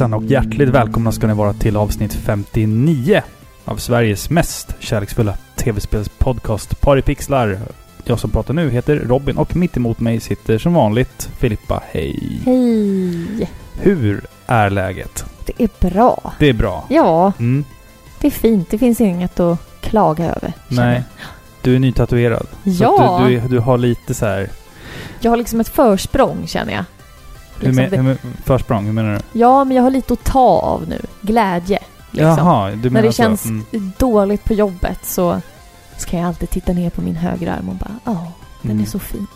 Hejsan och hjärtligt välkomna ska ni vara till avsnitt 59 av Sveriges mest kärleksfulla tv-spelspodcast Paripixlar. Jag som pratar nu heter Robin och mitt emot mig sitter som vanligt Filippa. Hej! Hej! Hur är läget? Det är bra. Det är bra. Ja, Mm. det är fint. Det finns inget att klaga över. Nej. Du är nytatuerad. Så Ja, att du, du, du har lite så här... jag har liksom ett försprång känner jag. Hur Liksom med, det- hur försprång, hur menar du? Ja, men jag har lite att ta av nu. Glädje. Liksom. Jaha, du menar När det så. känns Mm. dåligt på jobbet så ska jag alltid titta ner på min högra arm och bara ja, den Mm. är så fin.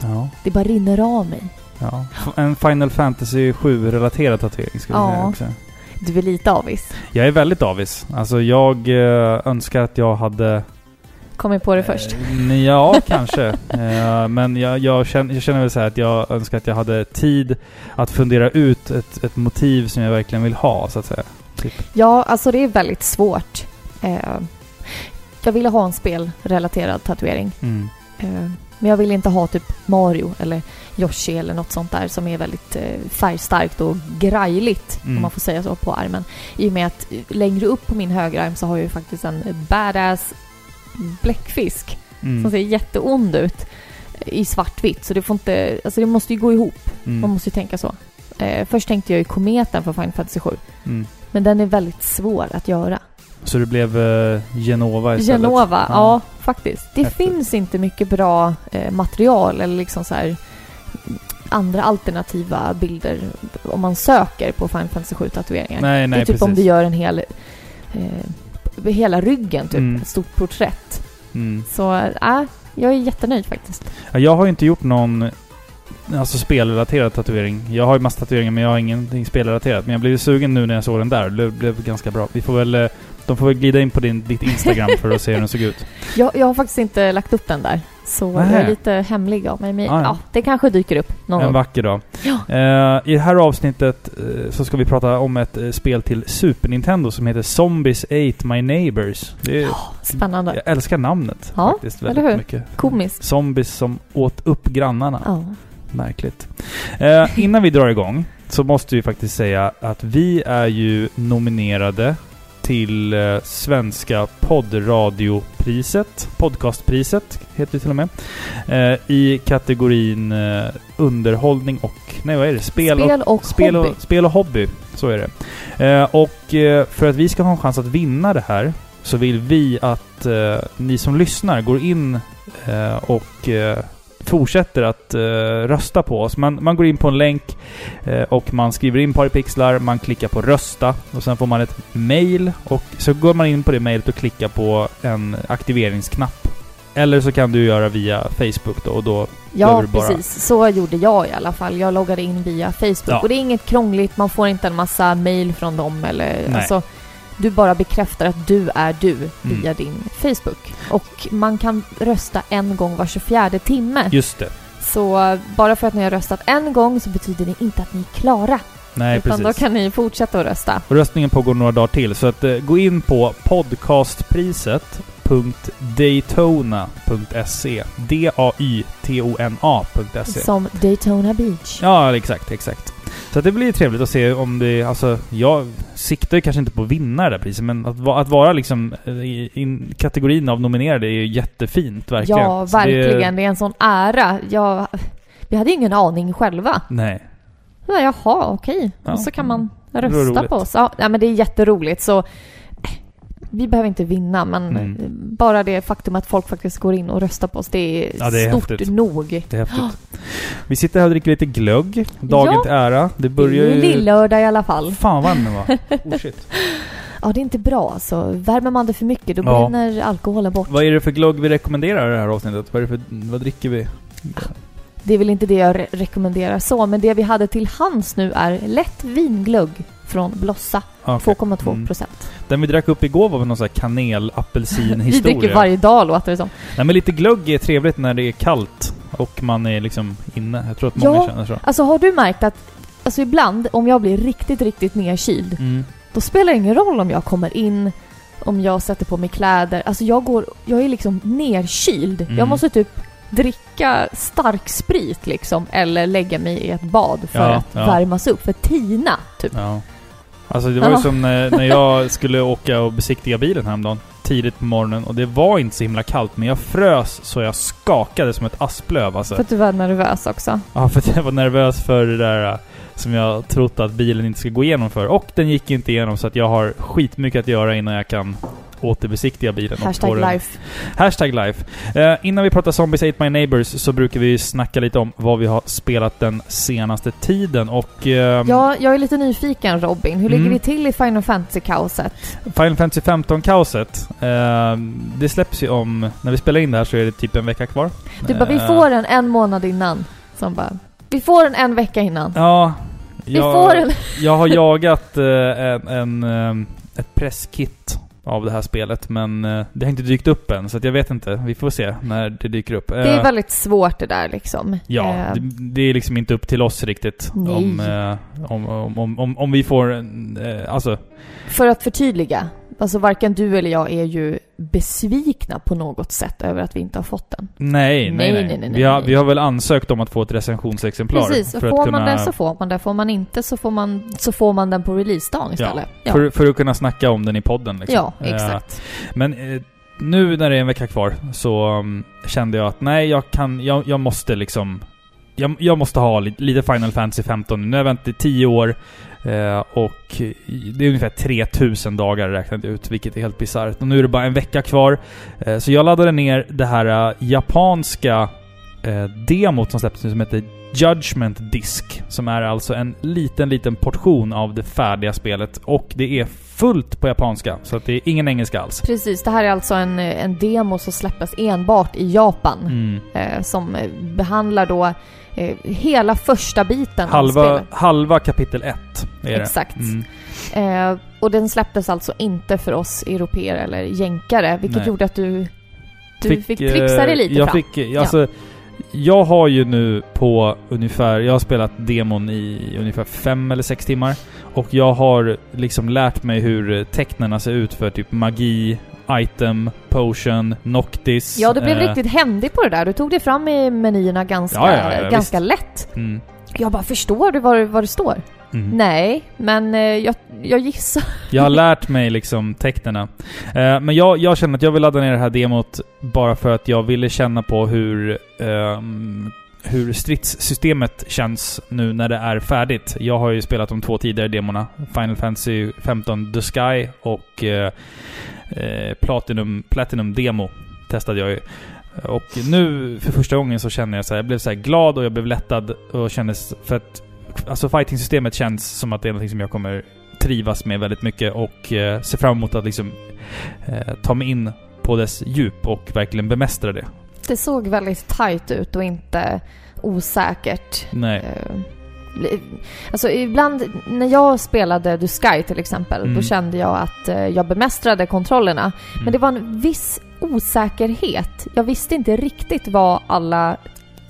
Ja. Det bara rinner av mig. Ja. En Final Fantasy 7-relaterad tatuering vi Ja. säga också. Du är lite avis. Jag är väldigt avis. Alltså jag eh, önskar att jag hade... Kom jag på det först. Eh, ja, kanske. Eh, men jag, jag, känner, jag känner väl så att jag önskar att jag hade tid att fundera ut ett, ett motiv som jag verkligen vill ha, så att säga. Typ. Ja, alltså det är väldigt svårt. Eh, jag ville ha en spelrelaterad tatuering. Mm. Men jag vill inte ha typ Mario eller Yoshi eller något sånt där som är väldigt färgstarkt och grajligt, Mm. om man får säga så, på armen. I och med att längre upp på min högerarm så har jag ju faktiskt en badass bläckfisk som Mm. ser jätteond ut i svartvitt. Så det får inte, alltså det måste ju gå ihop. Man Mm. måste ju tänka så. Eh, först tänkte jag ju kometen för Final Fantasy 7. Mm. Men den är väldigt svår att göra. Så det blev eh, Genova istället? Genova, ja. faktiskt. Det Häftigt. finns inte mycket bra eh, material eller liksom så här andra alternativa bilder om man söker på Final Fantasy 7 tatueringar. Nej, nej, det är typ precis. om du gör en hel eh, hela ryggen, typ. Mm. Ett stort porträtt. Mm. Så, äh, jag är jättenöjd faktiskt. Ja, Jag har ju inte gjort någon alltså spelrelaterad tatuering. Jag har ju massa tatueringar men jag har ingenting spelrelaterat. Men jag blev sugen nu när jag såg den där. Det blev ganska bra. Vi får väl... eh, De får väl glida in på din, ditt Instagram för att se hur den såg ut. Jag, jag har faktiskt inte lagt upp den där. Så Nähä. jag är lite hemlig av mig. Men, Ah, ja. ja, det kanske dyker upp någon En vacker dag. Ja. Eh, I det här avsnittet eh, så ska vi prata om ett eh, spel till Super Nintendo som heter Zombies Ate My Neighbors. Det är, Spännande. jag älskar namnet Ja, faktiskt eller väldigt hur? mycket. Komiskt. Zombies som åt upp grannarna. Ja. Märkligt. Innan vi drar igång så måste vi faktiskt säga att vi är ju nominerade till eh, Svenska poddradiopriset. Podcastpriset heter det till och med. Eh, I kategorin eh, underhållning och... Nej, vad är det? Spel, Spel och spel hobby. och, spel och hobby. Så är det. Och för att vi ska ha en chans att vinna det här så vill vi att ni som lyssnar går in och fortsätter att eh, rösta på oss. Man, man går in på en länk eh, och man skriver in Paripixlar, man klickar på rösta och sen får man ett mail och så går man in på det mailet och klickar på en aktiveringsknapp. Eller så kan du göra via Facebook då och då Ja, bara- precis. Så gjorde jag i alla fall. Jag loggade in via Facebook. Ja. Och det är inget krångligt, man får inte en massa mail från dem eller... Nej. Alltså, du bara bekräftar att du är du Mm. via din Facebook. Och man kan rösta en gång var 24 timme. Just det. Så bara för att ni har röstat en gång så betyder det inte att ni är klara. Nej, utan precis. då kan ni fortsätta att rösta. Och röstningen pågår några dagar till, så att eh, gå in på podcastpriset.daytona.se D-A-Y-T-O-N-A.se Som Daytona Beach. Ja, exakt, exakt. Så det blir trevligt att se om det, alltså, jag siktar ju kanske inte på att vinna det där priset, men att, att vara liksom eh, i, i kategorin av nominerade är ju jättefint, verkligen. Ja, verkligen. Det är en sån ära. Jag, vi hade ju ingen aning själva. nej. Ja, jaha, okej. Ja. Och så kan man rösta på oss. Ja, men det är jätteroligt. Så vi behöver inte vinna, men Mm. bara det faktum att folk faktiskt går in och röstar på oss, det är, Ja, det är stort häftigt. nog. Det är häftigt. Vi sitter här och dricker lite glögg, dagen Ja. till ära. Det börjar ju... lillördag i alla fall. Fan vad den var. Oh, shit. Ja, det är inte bra alltså. Värmer man det för mycket, då Ja. brinner alkoholen bort. Vad är det för glögg vi rekommenderar i det här avsnittet? Vad, är det för, vad dricker vi? Det är väl inte det jag re- rekommenderar så, men det vi hade till hands nu är lätt vinglögg från Blossa. Ah, okej. 2,2 Mm. procent. Den vi drack upp igår var väl någon sån här Vi dricker varje dag låter det som. Nej men lite glögg är trevligt när det är kallt och man är liksom inne. Jag tror att många Ja. känner så. Alltså har du märkt att Alltså ibland, om jag blir riktigt, riktigt nedkyld, Mm. då spelar det ingen roll om jag kommer in, om jag sätter på mig kläder. Alltså jag går, jag är liksom nerkyld. Mm. Jag måste typ dricka stark sprit liksom, eller lägga mig i ett bad för Ja, att ja. värmas upp, för tina typ. Ja. Alltså det var ju som när, när jag skulle åka och besiktiga bilen häromdagen. Tidigt på morgonen och det var inte så himla kallt men jag frös så jag skakade som ett asplöv alltså. För att du var nervös också. Ja, för att jag var nervös för det där äh, som jag trott att bilen inte ska gå igenom för. Och den gick inte igenom så att jag har skitmycket att göra innan jag kan återbesiktiga bilen. Hashtag life. Hashtag life. Eh, innan vi pratar Zombies Ate My Neighbors så brukar vi snacka lite om vad vi har spelat den senaste tiden och... Eh, Ja, jag är lite nyfiken Robin. Hur ligger Mm. vi till i Final Fantasy-kaoset? Final Fantasy 15-kaoset. Eh, det släpps ju om... När vi spelar in det här så är det typ en vecka kvar. Du bara, vi Eh, får den en månad innan. Som bara, vi får den en vecka innan. Ja. Vi får den. Jag har jagat eh, en, en, eh, ett presskit av det här spelet, men eh, det har inte dykt upp än, så jag vet inte. Vi får se när det dyker upp. Det är Eh, väldigt svårt det där liksom. Ja, Eh, det, det är liksom inte upp till oss riktigt. Om, om, om, om, om, vi får... alltså, För att förtydliga. Alltså varken du eller jag är ju besvikna på något sätt över att vi inte har fått den. nej, nej, Nej, nej. nej, vi, har, nej. vi har väl ansökt om att få ett recensionsexemplar. Precis, och får kunna, man den så får man den. Får man inte så får man, så får man den på releasedagen istället. Ja, För, för att kunna snacka om den i podden liksom. ja Eh, exakt. Men eh, nu när det är en vecka kvar så um, kände jag att nej, jag kan, jag, jag måste liksom... Jag, jag måste ha lite, lite Final Fantasy 15 nu. Har jag väntat i 10 år och det är ungefär 3000 dagar räknat ut, vilket är helt bisarrt. Och nu är det bara en vecka kvar. Eh, så jag laddade ner det här eh, japanska eh, demot som släpptes nu som heter Judgment Disc. Som är alltså en liten, liten portion av det färdiga spelet. Och det är fullt på japanska, så att det är ingen engelska alls. Precis, det här är alltså en, en demo som släppes enbart i Japan. Mm. Eh, som eh, behandlar då eh, hela första biten av Halva, spelet. halva kapitel 1 är det. Exakt. Mm. Eh, och den släpptes alltså inte för oss europeer eller jänkare, vilket Nej. gjorde att du, du fick, eh, trixa dig lite jag fram. Fick, eh, alltså, Jag har ju nu på ungefär, jag har spelat demon i ungefär fem eller sex timmar. Och jag har liksom lärt mig hur tecknarna ser ut för typ magi, item, potion, noctis. Ja, du blev eh, riktigt händig på det där. Du tog dig fram i menyerna ganska, Ja, ja, ja, ganska lätt. Mm, Jag bara, förstår du vad, vad det står? Mm. Nej, men eh, jag, jag gissar. Jag har lärt mig liksom tecknena. Eh, men jag, jag känner att jag vill ladda ner det här demot bara för att jag ville känna på hur ehm, hur stridssystemet känns nu när det är färdigt. Jag har ju spelat de två tidigare demorna. Final Fantasy 15 The Sky och eh, eh, Platinum, Platinum Demo testade jag ju. Och nu för första gången så känner jag så här, jag blev så här glad och jag blev lättad och kändes för att alltså fighting-systemet känns som att det är något som jag kommer trivas med väldigt mycket och eh, ser fram emot att liksom eh, ta mig in på dess djup och verkligen bemästra det. Det såg väldigt tight ut och inte osäkert. Nej. Eh, Alltså ibland när jag spelade The Sky till exempel, Mm. då kände jag att eh, jag bemästrade kontrollerna. Mm. Men det var en viss osäkerhet. Jag visste inte riktigt vad alla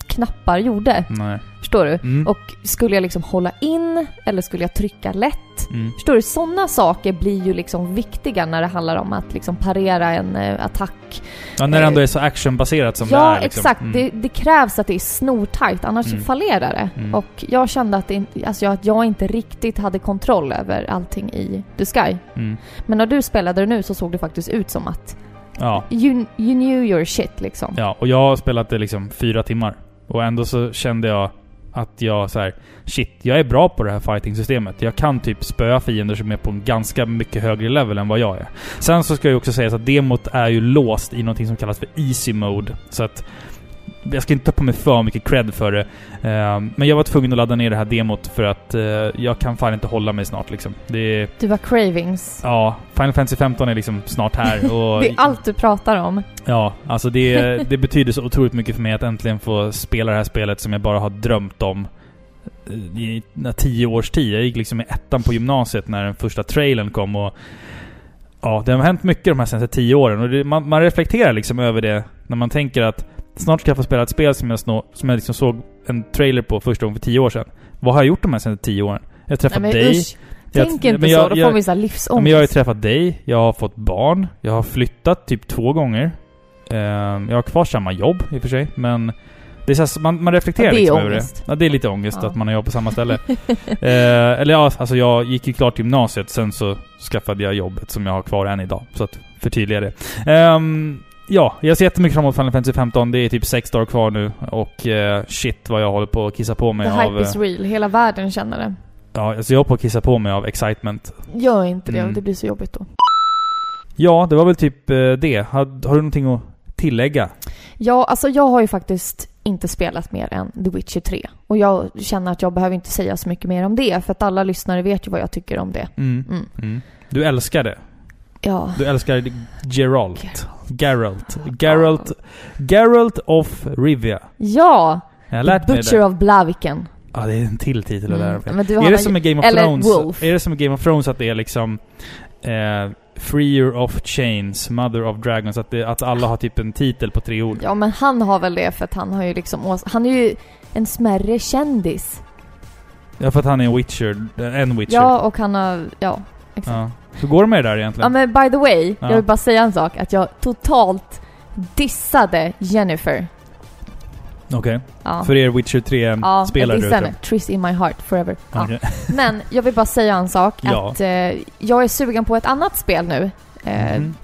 knappar gjorde. Nej. Förstår du? Mm. Och skulle jag liksom hålla in eller skulle jag trycka lätt? Mm. Förstår du? Sådana saker blir ju liksom viktiga när det handlar om att liksom parera en eh, attack. Ja, när det ändå är så actionbaserat som ja, det är. Liksom. exakt. Mm. Det, det krävs att det är snortajt, annars Mm. fallerar det. Mm. Och jag kände att, det, alltså, att jag inte riktigt hade kontroll över allting i The Sky. Mm. Men när du spelade det nu så såg det faktiskt ut som att Ja. you, you knew your shit liksom. ja, och jag har spelat det liksom fyra timmar. Och ändå så kände jag att jag så här, shit, jag är bra på det här fighting-systemet. Jag kan typ spöa fiender som är på en ganska mycket högre level än vad jag är. Sen så ska jag också säga att demot är ju låst i någonting som kallas för easy mode. Så att jag ska inte ta på mig för mycket cred för det. Eh, men jag var tvungen att ladda ner det här demot för att eh, jag kan fan inte hålla mig snart liksom. Det är, Du var cravings. ja, Final Fantasy 15 är liksom snart här och... Det är allt du pratar om. Ja, alltså det, det betyder så otroligt mycket för mig att äntligen få spela det här spelet som jag bara har drömt om eh, i tio års tid. Jag gick liksom i ettan på gymnasiet när den första trailern kom och Ja, det har hänt mycket de här senaste tio åren och det, man, man reflekterar liksom över det när man tänker att snart ska jag få spela ett spel som jag, snå, som jag liksom såg en trailer på första gången för tio år sedan. Vad har jag gjort de här senaste tio åren? Jag har träffat Nej, men dig. usch. Jag- Tänk inte men så, jag- då jag- får vi så livsångest. men jag har ju träffat dig, jag har fått barn, jag har flyttat typ två gånger. Eh, jag har kvar samma jobb i och för sig, men Det är så man, man reflekterar Ja, det är liksom över det. Ja, det är lite ångest Ja. att man har jobb på samma ställe. eh, eller ja, alltså jag gick ju klart gymnasiet, sen så skaffade jag jobbet som jag har kvar än idag. Så att förtydliga det. Ehm, ja, jag ser jättemycket fram emot Final Fantasy 15. Det är typ sex dagar kvar nu och eh, shit vad jag håller på att kissa på The mig hype av... is real. Hela världen känner det. Ja, alltså jag håller på att kissa på mig av excitement. Gör inte det, Mm. det blir så jobbigt då. Ja, det var väl typ eh, det. Har, har du någonting att tillägga? Ja, alltså jag har ju faktiskt inte spelat mer än The Witcher 3. Och jag känner att jag behöver inte säga så mycket mer om det, för att alla lyssnare vet ju vad jag tycker om det. Mm. Mm. Mm. Du älskar det. Ja. Du älskar Geralt. Geralt. Geralt. Geralt of Rivia. Ja! Jag har lärt The mig Butcher det. of Blaviken. Ja, det är en till titel att lära mig. Men du Är det som i Game of eller Thrones? Wolf. Är det som i Game of Thrones att det är liksom... Eh, Freer of Chains, Mother of Dragons, att, det, att alla har typ en titel på tre ord. Ja, men han har väl det för att han har ju liksom... ås- Han är ju en smärre kändis. Ja, för att han är en Witcher. En Witcher. Ja, och han har... Ja, exakt. Ja. Hur går det med det där Ja egentligen? men by the way, Ja. jag vill bara säga en sak. Att jag totalt dissade Jennifer. Okej. Ja. För er Witcher Ja, 3-spelare jag där dissade. Triss in my heart forever. Ja. Okej. Men jag vill bara säga en sak. Ja. Att eh, jag är sugen på ett annat spel nu. Eh, Mhm.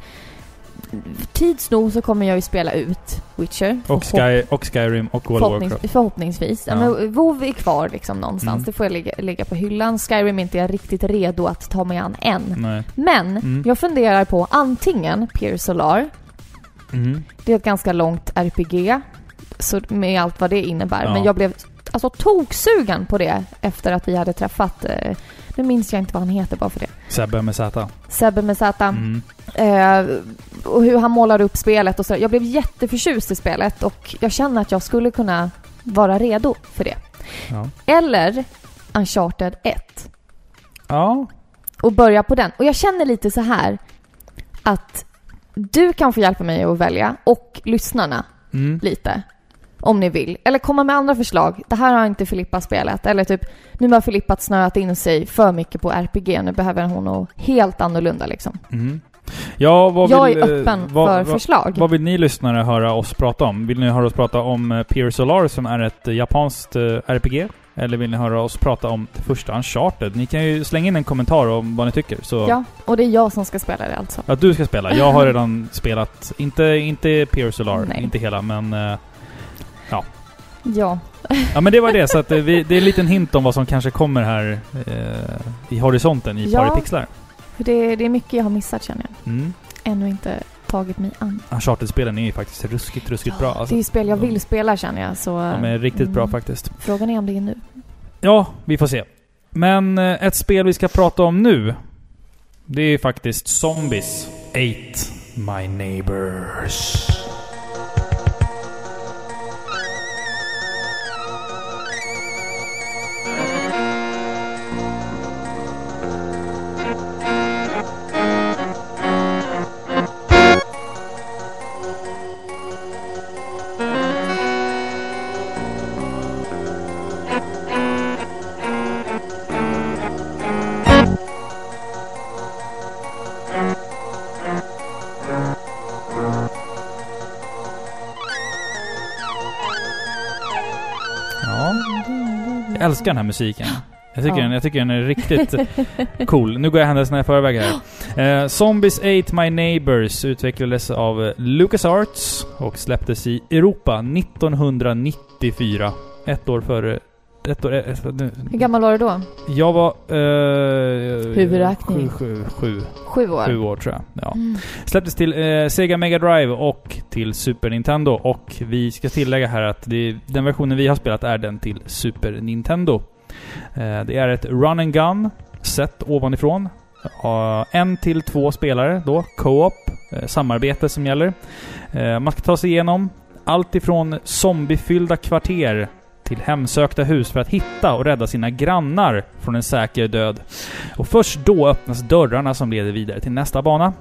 Tids nog så kommer jag ju spela ut Witcher. Och, Sky, och Skyrim och World Förhoppnings, Warcraft. förhoppningsvis. Ja. Men WoW är kvar liksom någonstans. Mm. Det får jag lägga, lägga på hyllan. Skyrim är inte jag riktigt redo att ta mig an än. Nej. Men Mm. jag funderar på antingen Pier Solar. Mhm. Det är ett ganska långt RPG. Så med allt vad det innebär. Ja. Men jag blev alltså toksugen på det efter att vi hade träffat... Eh, nu minns jag inte vad han heter bara för det. Sebbe med Z. Sebbe med Z. Mm. Eh, och hur han målar upp spelet och så. Jag blev jätteförtjust i spelet och jag känner att jag skulle kunna vara redo för det. Ja. Eller Uncharted 1 ja. och börja på den. Och jag känner lite så här att du kan få hjälpa mig att välja och lyssnarna Mm. lite. Om ni vill. Eller komma med andra förslag. Det här har inte Filippa spelat. Eller typ, nu har Filippa snöat in sig för mycket på RPG. Nu behöver hon något helt annorlunda liksom. Mhm. Ja, vad jag vill, är eh, öppen vad, för vad, förslag. vad vill ni lyssnare höra oss prata om? Vill ni höra oss prata om eh, Pier Solar som är ett eh, japanskt RPG? Eller vill ni höra oss prata om det första Uncharted? Ni kan ju slänga in en kommentar om vad ni tycker. Så Ja, och det är jag som ska spela det alltså. att du ska spela. Jag har redan spelat, inte, inte Pier Solar, Nej. inte hela, men... eh, Ja. Ja men det var det, så att eh, vi, det är en liten hint om vad som kanske kommer här eh, i horisonten i Ja. Paripixlar. Det, det är mycket jag har missat känner jag. Mm. Ännu inte tagit mig an. Uncharted-spelen är ju faktiskt ruskigt, ruskigt bra. Det Alltså. är ju spel jag vill spela känner jag. Så, De är riktigt bra mm, faktiskt. Frågan är om det är nu. Ja, vi får se. Men eh, ett spel vi ska prata om nu, det är faktiskt Zombies Ate My Neighbors. Älskar den här musiken. Jag tycker, Ja. den, jag tycker den är riktigt cool. Nu går jag händelserna i förväg här. Eh, Zombies Ate My Neighbors utvecklades av LucasArts och släpptes i Europa 1994. Ett år före... Ett år... Nu, Hur gammal var du då? jag var... Eh, Huvudräkning. Sju, sju, sju, Sju år? sju år tror jag. Ja. Mm. Släpptes till eh, Sega Mega Drive och till Super Nintendo. Och vi ska tillägga här att det, den versionen vi har spelat är den till Super Nintendo. Eh, det är ett run and gun, sett ovanifrån. Uh, en till två spelare då, co-op, eh, samarbete som gäller. Eh, man ska ta sig igenom allt ifrån zombiefyllda kvarter till hemsökta hus för att hitta och rädda sina grannar från en säker död. Och först då öppnas dörrarna som leder vidare till nästa bana.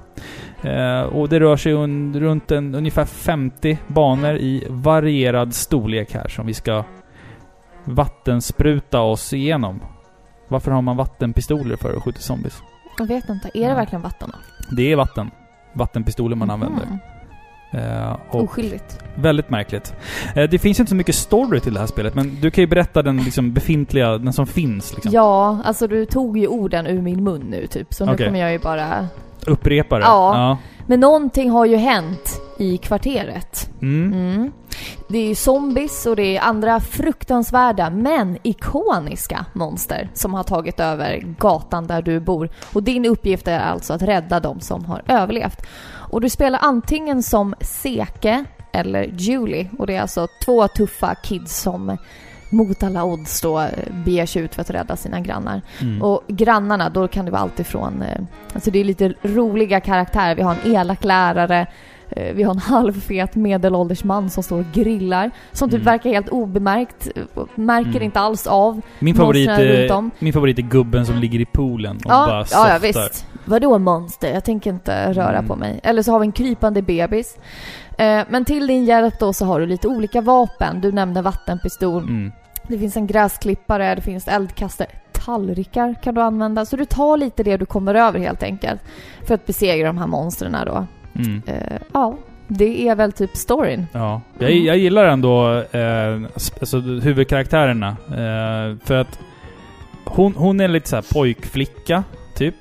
Eh, och det rör sig un, runt en, ungefär 50 banor i varierad storlek här som vi ska vattenspruta oss igenom. Varför har man vattenpistoler för att skjuta zombies? Jag vet inte. Är det verkligen vatten då? Det är vatten. Vattenpistoler man använder. Eh, och Oskyldigt. väldigt märkligt. Eh, det finns inte så mycket story till det här spelet, men du kan ju berätta den liksom befintliga, den som finns liksom. Ja, alltså du tog ju orden ur min mun nu typ, så nu Okej. kommer jag ju bara... Upprepa det. Ja. Men någonting har ju hänt i kvarteret. Mm. Mm. Det är zombies och det är andra fruktansvärda men ikoniska monster som har tagit över gatan där du bor. Och din uppgift är alltså att rädda de som har överlevt. Och du spelar antingen som Seke eller Julie och det är alltså två tuffa kids som mot alla odds då eh, beger sig ut för att rädda sina grannar. Mm. Och grannarna, då kan det vara allt ifrån... Eh, alltså det är lite roliga karaktärer. Vi har en elak lärare, vi har en halvfet medelålders man som står och grillar. Som typ Mm. verkar helt obemärkt. eh, Märker Mm. inte alls av. Min, favorit är, om. min favorit är gubben som ligger i poolen och Ja, bara softar. ja, visst. Vadå monster? Jag tänker inte röra Mm. på mig. Eller så har vi en krypande bebis. Eh, men till din hjälp då så har du lite olika vapen. Du nämnde vattenpistol. Mm. Det finns en gräsklippare, det finns eldkastare. Tallrikar kan du använda. Så du tar lite det du kommer över helt enkelt. För att besegra de här monstren då. Mm. Eh, ja, det är väl typ storyn. Ja. Jag, jag gillar ändå eh, alltså, huvudkaraktärerna. Eh, för att hon, hon är lite så pojkflicka, typ.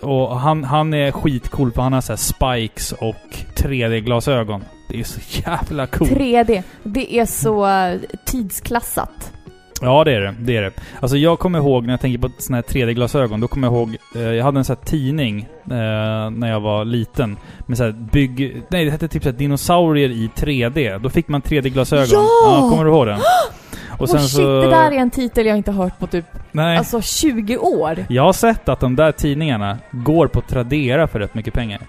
Och han, han är skitcool för han har så spikes och 3D-glasögon. Det är så jävla coolt. 3D, det är så tidsklassat. Ja, det är det. Det är det. Alltså jag kommer ihåg, när jag tänker på såna här 3D-glasögon, då kommer jag ihåg... Eh, jag hade en sån här tidning eh, när jag var liten. Med så här bygg... Nej, det hette typ så här dinosaurier i 3D. Då fick man 3D-glasögon. Ja! Kommer du ihåg den? Och shit, det där är en titel jag inte har hört på typ Nej. alltså 20 år. Jag har sett att de där tidningarna går på Tradera för rätt mycket pengar.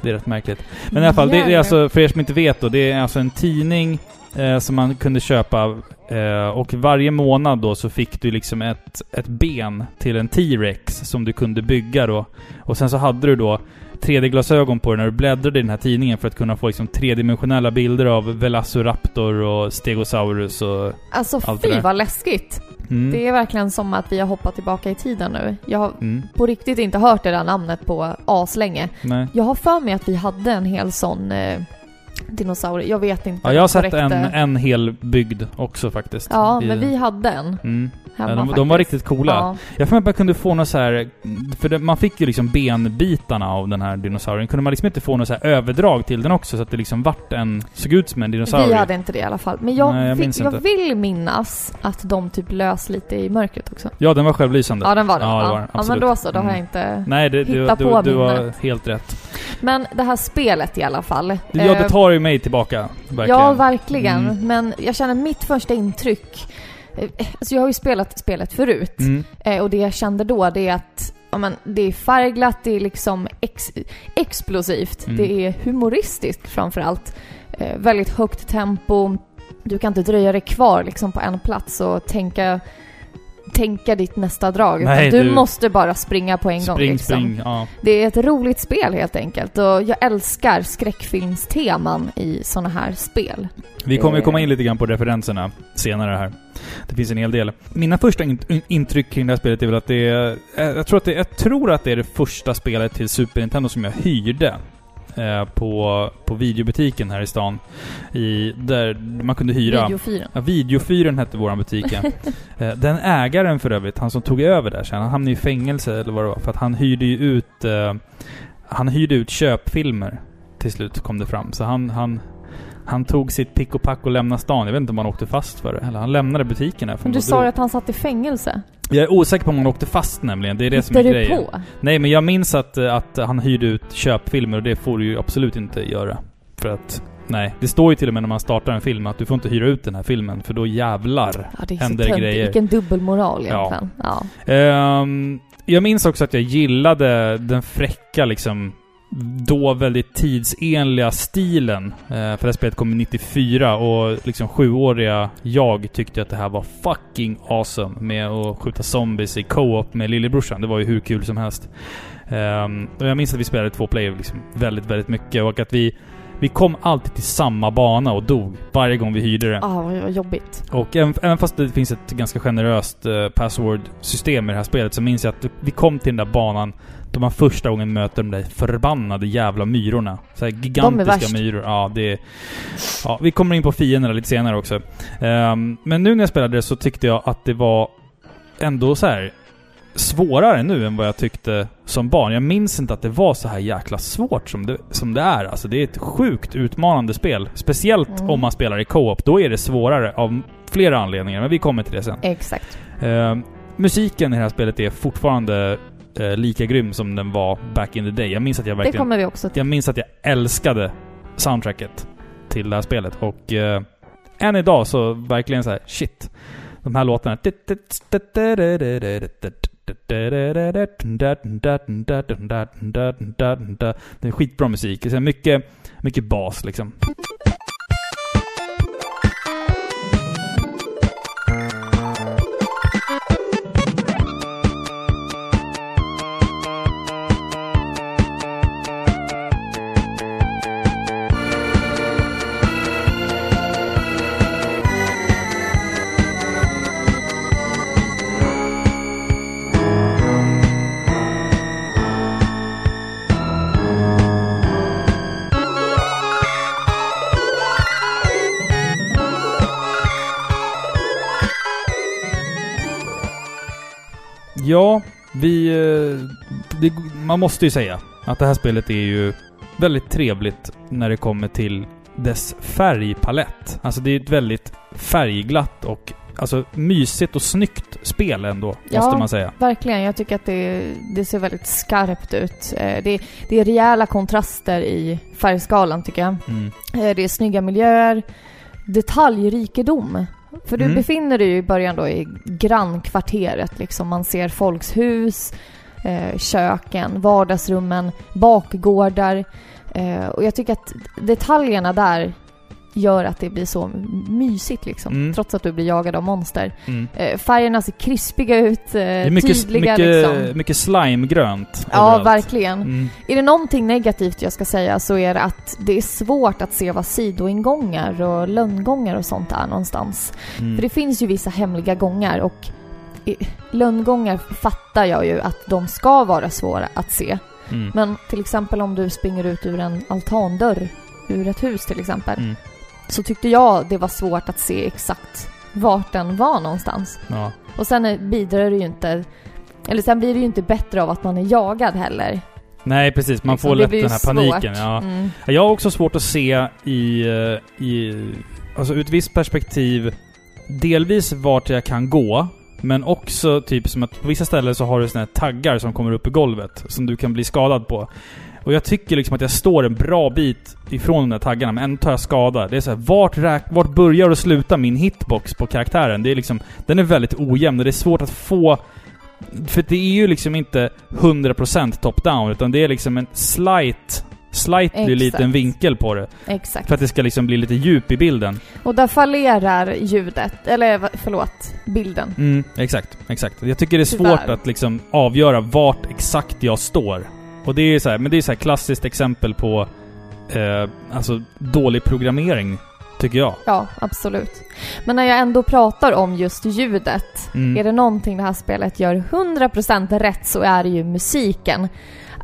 Det är rätt märkligt. Men i alla fall, det, är alltså, för er som inte vet då, det är alltså en tidning eh, som man kunde köpa eh, och varje månad då så fick du liksom ett, ett ben till en T-Rex som du kunde bygga då. Och sen så hade du då 3D-glasögon på dig när du bläddrade i den här tidningen för att kunna få liksom tredimensionella bilder av Velociraptor och Stegosaurus och... Alltså Allt det fy där. vad läskigt. Mm. Det är verkligen som att vi har hoppat tillbaka i tiden nu. Jag har Mm. på riktigt inte hört det där namnet på aslänge. Nej. Jag har för mig att vi hade en hel sån eh, dinosaurie. Jag vet inte. Ja, jag har sett en, eh, en hel byggd också faktiskt. Ja, I- men vi hade en Mm. hemma Ja, de, de var riktigt coola. Ja. Jag att man kunde få något så här... För det, man fick ju liksom benbitarna av den här dinosaurien. Kunde man liksom inte få något så överdrag till den också så att det liksom vart en... Såg ut som en dinosaurie? Vi hade inte det i alla fall. Men jag, Nej, jag fick, jag vill minnas att de typ lös lite i mörkret också. Ja, den var självlysande. Ja, den var det. Ja, det Ja, var den. ja men då så. Då har Mm. jag inte... Nej, det, du, Hitta du, på du var minnet. helt rätt. Men det här spelet i alla fall. Ja, eh, det tar ju mig tillbaka. Verkligen. Ja, verkligen. Mm. Men jag känner mitt första intryck... eh, Alltså jag har ju spelat spelet förut. Mm. Eh, och det jag kände då, det är att ja, men, det är färgglatt, det är liksom ex explosivt. Mm. Det är humoristiskt framför allt. Eh, väldigt högt tempo. Du kan inte dröja dig kvar liksom på en plats och tänka, tänka ditt nästa drag. Nej, du, du- måste bara springa på en gång. Spring, Liksom. spring. Ja. Det är ett roligt spel helt enkelt och jag älskar skräckfilmsteman i såna här spel. Vi kommer ju Eh. komma in lite grann på referenserna senare här. Det finns en hel del. Mina första in in- intryck kring det här spelet är väl att det är... eh, Jag tror att det, jag tror att det är det första spelet till Super Nintendo som jag hyrde. Eh, på, på videobutiken här i stan. I, där man kunde hyra... Videofyren. Ja, Videofyren hette våran butik. Eh, Den ägaren för övrigt, han som tog över där sen, han hamnade i fängelse eller vad det var. För att han hyrde ju ut... Eh, han hyrde ut köpfilmer till slut kom det fram. Så han, han, han tog sitt pick och pack och lämnade stan. Jag vet inte om han åkte fast för det. Eller han lämnade butiken här. Men du sa ju att han satt i fängelse. Jag är osäker på om han åkte fast nämligen. Det är det som är Hittar du grejen. på? Nej, men jag minns att, eh, att han hyrde ut köpfilmer och det får du ju absolut inte göra. För att... Nej, det står ju till och med när man startar en film att du får inte hyra ut den här filmen för då jävlar Ja, det är så händer det töntigt. grejer. Vilken dubbelmoral Ja. egentligen. Ja. Ehm, jag minns också att jag gillade den fräcka liksom då väldigt tidsenliga stilen. Uh, för det här spelet kom 94 och liksom sjuåriga jag tyckte att det här var fucking awesome med att skjuta zombies i co-op med lillebrorsan. Det var ju hur kul som helst. Ehm, och jag minns att vi spelade två player liksom väldigt, väldigt mycket och att vi Vi kom alltid till samma bana och dog varje gång vi hyrde det. Ah, vad jobbigt. Och även, även fast det finns ett ganska generöst uh, password-system i det här spelet så minns jag att vi kom till den där banan då man första gången möter de där förbannade jävla myrorna. Så gigantiska myror. Ja, det är, Ja, vi kommer in på fienderna lite senare också. Um, men nu när jag spelade det så tyckte jag att det var ändå så här svårare nu än vad jag tyckte som barn. Jag minns inte att det var så här jäkla svårt som det, som det är. Alltså det är ett sjukt utmanande spel. Speciellt mm. om man spelar i co-op. Då är det svårare av flera anledningar, men vi kommer till det sen. Exakt. Uh, musiken i det här spelet är fortfarande uh, lika grym som den var back in the day. Jag minns att jag verkligen... Det kommer vi också till. Jag minns att jag älskade soundtracket till det här spelet och uh, än idag så verkligen så här, shit. De här låtarna... Det är skitbra musik. Mycket, mycket bas liksom. Ja, vi... Eh, det, man måste ju säga att det här spelet är ju väldigt trevligt när det kommer till dess färgpalett. Alltså det är ett väldigt färgglatt och alltså mysigt och snyggt spel ändå, ja, måste man säga. verkligen. Jag tycker att det, det ser väldigt skarpt ut. Eh, det, det är rejäla kontraster i färgskalan, tycker jag. Mm. Eh, det är snygga miljöer, detaljrikedom för du mm. befinner dig ju i början då i grannkvarteret liksom. Man ser folks hus, eh, köken, vardagsrummen, bakgårdar. Eh, och jag tycker att detaljerna där gör att det blir så mysigt liksom. Mm. Trots att du blir jagad av monster. Mm. Eh, färgerna ser krispiga ut, eh, det är mycket, tydliga mycket, liksom. Mycket slimegrönt. Ja, överallt. verkligen. Mm. Är det någonting negativt jag ska säga så är det att det är svårt att se vad sidoingångar och lönngångar och sånt är någonstans. Mm. För det finns ju vissa hemliga gångar och lönngångar fattar jag ju att de ska vara svåra att se. Mm. Men till exempel om du springer ut ur en altandörr ur ett hus till exempel. Mm så tyckte jag det var svårt att se exakt vart den var någonstans. Ja. Och sen bidrar det ju inte, eller sen blir det ju inte bättre av att man är jagad heller. Nej precis, man liksom, får lätt den här svårt. paniken. Ja. Mm. Jag har också svårt att se i, eh, i, alltså ur ett visst perspektiv, delvis vart jag kan gå, men också typ som att på vissa ställen så har du såna här taggar som kommer upp i golvet, som du kan bli skadad på. Och jag tycker liksom att jag står en bra bit ifrån de där taggarna, men ändå tar jag skada. Det är så här, vart, räk, vart börjar och slutar min hitbox på karaktären? Det är liksom, den är väldigt ojämn och det är svårt att få... För det är ju liksom inte 100% top-down, utan det är liksom en slight slightly Exakt. liten vinkel på det. Exakt. För att det ska liksom bli lite djup i bilden. Och där fallerar ljudet, eller förlåt, bilden. Mm, exakt, exakt. Jag tycker det är Tyvärr. svårt att liksom avgöra vart exakt jag står. Och det är så här, men det är så klassiskt exempel på eh, alltså dålig programmering, tycker jag. Ja, absolut. Men när jag ändå pratar om just ljudet, mm. är det någonting det här spelet gör 100% rätt så är det ju musiken.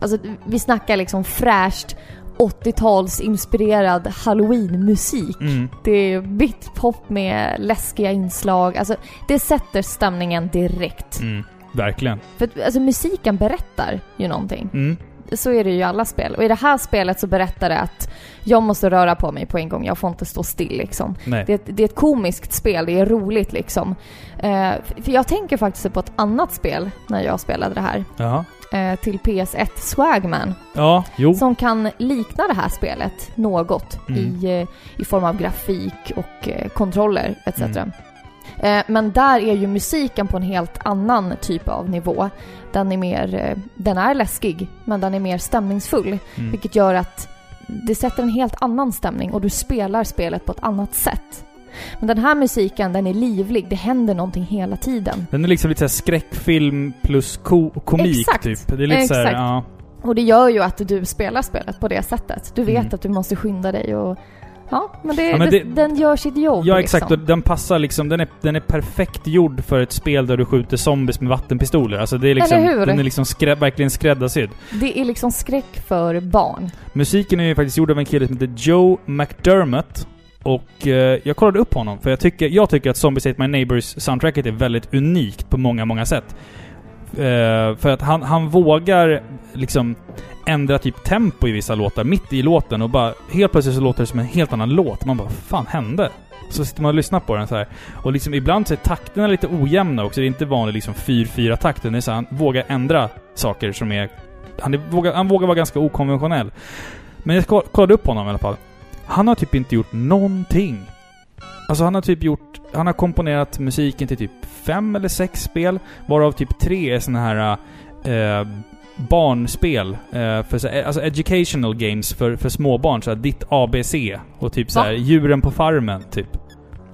Alltså, vi snackar liksom fräscht 80-talsinspirerad halloween-musik. Mm. Det är bitpop med läskiga inslag. Alltså, det sätter stämningen direkt. Mm. Verkligen. För alltså, musiken berättar ju någonting. Mm så är det ju i alla spel. Och i det här spelet så berättar det att jag måste röra på mig på en gång, jag får inte stå still liksom. Det är, ett, det, är ett komiskt spel, det är roligt liksom. Eh, för jag tänker faktiskt på ett annat spel när jag spelade det här. Eh, till PS1, Swagman. Ja, jo. Som kan likna det här spelet något mm. i, eh, i form av grafik och eh, kontroller etc. Mm. Eh, men där är ju musiken på en helt annan typ av nivå. Den är mer, eh, den är läskig, men den är mer stämningsfull. Mm. Vilket gör att det sätter en helt annan stämning och du spelar spelet på ett annat sätt. Men den här musiken, den är livlig. Det händer någonting hela tiden. Den är liksom lite såhär skräckfilm plus ko komik Exakt. typ. Det är lite Exakt. Såhär, ja. Och det gör ju att du spelar spelet på det sättet. Du vet Mm. att du måste skynda dig och... Ja, men, det, Ja, men det, det- den gör sitt jobb Ja exakt, och liksom. den passar liksom, den är, den är perfekt gjord för ett spel där du skjuter zombies med vattenpistoler. Alltså det är liksom, Eller hur? den är liksom skrä, verkligen skräddarsydd. Det är liksom skräck för barn. Musiken är ju faktiskt gjord av en kille som heter Joe McDermott. Och eh, jag kollade upp honom, för jag tycker, jag tycker att Zombies Ate My Neighbors soundtracket är väldigt unikt på många, många sätt. Eh, för att han, han vågar liksom ändra typ tempo i vissa låtar, mitt i låten och bara helt plötsligt så låter det som en helt annan låt. Man bara, vad fan hände? Så sitter man och lyssnar på den så här. Och liksom ibland så är takterna lite ojämna också. Det är inte vanlig liksom 4-4 takt. Det är så här, han vågar ändra saker som är... Han, är, vågar, han vågar vara ganska okonventionell. Men jag kollade upp honom i alla fall. Han har typ inte gjort någonting. Alltså han har typ gjort... Han har komponerat musiken till typ fem eller sex spel. Varav typ tre är såna här... Eh, barnspel. Eh, för så, alltså educational games för, för småbarn. Så här, ditt ABC. Och typ så här, Va? djuren på farmen, typ.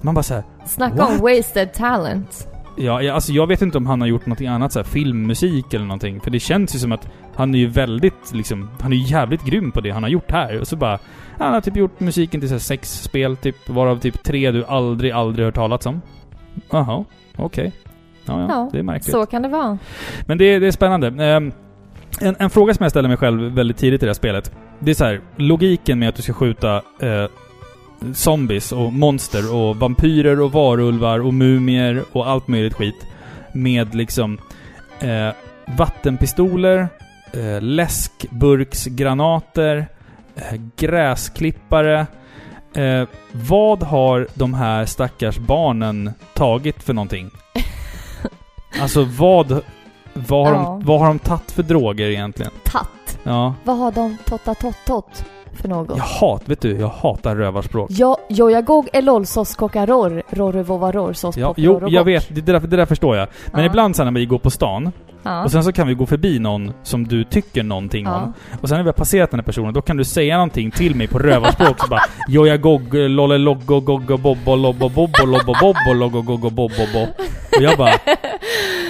Man bara så här, Snacka What? om wasted talent. Ja, ja, alltså jag vet inte om han har gjort någonting annat, så här, filmmusik eller någonting. För det känns ju som att han är ju väldigt, liksom, han är ju jävligt grym på det han har gjort här. Och så bara, han har typ gjort musiken till så här, sex spel, typ, varav typ tre du aldrig, aldrig hört talas om. Jaha, okej. Ja, ja, Ja, det är märkligt. Så kan det vara. Men det, det är spännande. Ehm, en, en fråga som jag ställer mig själv väldigt tidigt i det här spelet. Det är så här, logiken med att du ska skjuta eh, zombies och monster och vampyrer och varulvar och mumier och allt möjligt skit. Med liksom eh, vattenpistoler, eh, läskburksgranater, eh, gräsklippare. Eh, vad har de här stackars barnen tagit för någonting? Alltså vad... Vad har, Ja. de, vad har de tagit för droger egentligen? Tatt. Ja. Vad har de totta tott tott för något? Jag hat, vet du, jag hatar rövarspråk. Ja, jojagog elolsos kokaror, rorrevovaror sos Ja, jo, jag vet. Det där, det där förstår jag. Men Ja. ibland sen när vi går på stan, Ja. och sen så kan vi gå förbi någon som du tycker någonting Ja. om. Och sen när vi har passerat den här personen, då kan du säga någonting till mig på rövarspråk så bara Jojagog, lolle loggo goggo bobbo lobbo bobbo lobbo bobbo loggo goggo bobbo bo. Och jag bara...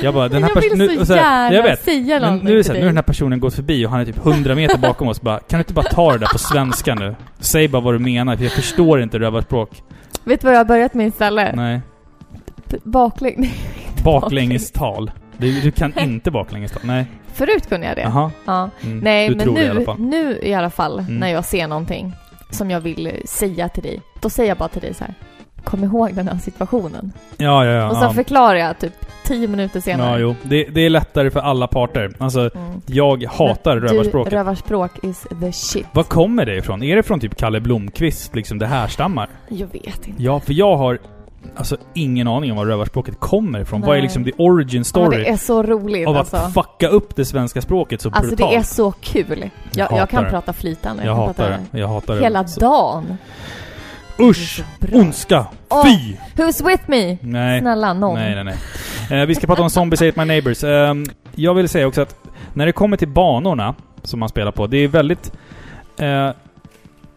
Jag bara, den här jag vill personen... så så här, gärna säga Men någonting nu är så här, nu har den här personen gått förbi och han är typ 100 meter bakom oss. Bara, kan du inte bara ta det där på svenska nu? Säg bara vad du menar, för jag förstår inte rövarspråk. Vet du vad jag har börjat med istället? Nej. Baklänges. Baklängestal. Du, du kan inte baklängestal. Nej. Förut kunde jag det. Jaha. Ja. Mm. Nej, du men det i alla nu, nu i alla fall, Mm. när jag ser någonting som jag vill eh, säga till dig, då säger jag bara till dig så här. Kom ihåg den här situationen. Ja, ja, ja. och så ja. förklarar jag typ tio minuter Ja, senare. jo. Det, det är lättare för alla parter. Alltså, Mm. jag hatar Du, rövarspråket. rövarspråk is the shit. Var kommer det ifrån? Är det från typ Kalle Blomqvist, liksom det härstammar? Jag vet inte. Ja, för jag har alltså ingen aning om var rövarspråket kommer ifrån. Vad är Nej. liksom the origin Ja, story det är så roligt av att alltså. fucka upp det svenska språket så Alltså brutalt? det är så kul. Jag, hatar jag kan det. prata flytande. jag kan hatar det. Jag hatar det. Hela dagen. Usch! Ondska! Åh. Fy! Who's with me? Nej. Snälla någon. Nej, nej, nej. Eh, vi ska prata om Zombies Ate My Neighbors. Eh, jag vill säga också att när det kommer till banorna som man spelar på, det är väldigt... Eh,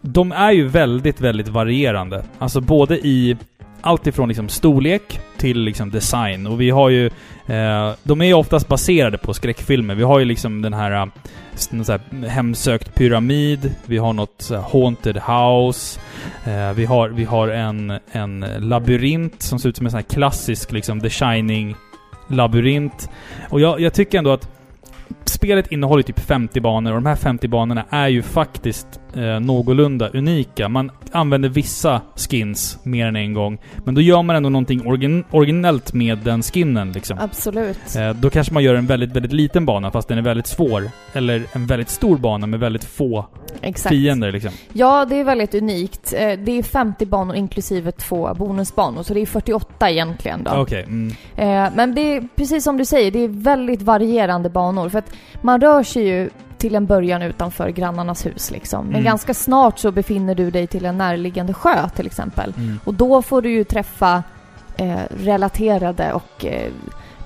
de är ju väldigt, väldigt varierande. Alltså både i allt ifrån liksom storlek till liksom design. Och vi har ju... Eh, de är ju oftast baserade på skräckfilmer. Vi har ju liksom den här... Eh, så här hemsökt pyramid. Vi har något så haunted house. Eh, vi har, vi har en, en labyrint som ser ut som en sån här klassisk liksom The Shining labyrint. Och jag, jag tycker ändå att spelet innehåller typ 50 banor och de här 50 banorna är ju faktiskt eh, någorlunda unika. Man använder vissa skins mer än en gång. Men då gör man ändå någonting origin originellt med den skinnen liksom. Absolut. Eh, då kanske man gör en väldigt, väldigt liten bana fast den är väldigt svår. Eller en väldigt stor bana med väldigt få Exakt. fiender liksom. Ja, det är väldigt unikt. Eh, Det är 50 banor inklusive två bonusbanor, så det är 48 egentligen då. Okej. mm. Eh, Men det är precis som du säger, det är väldigt varierande banor. För att man rör sig ju till en början utanför grannarnas hus liksom. Men Mm. ganska snart så befinner du dig till en närliggande sjö till exempel. Mm. Och då får du ju träffa eh, relaterade och eh,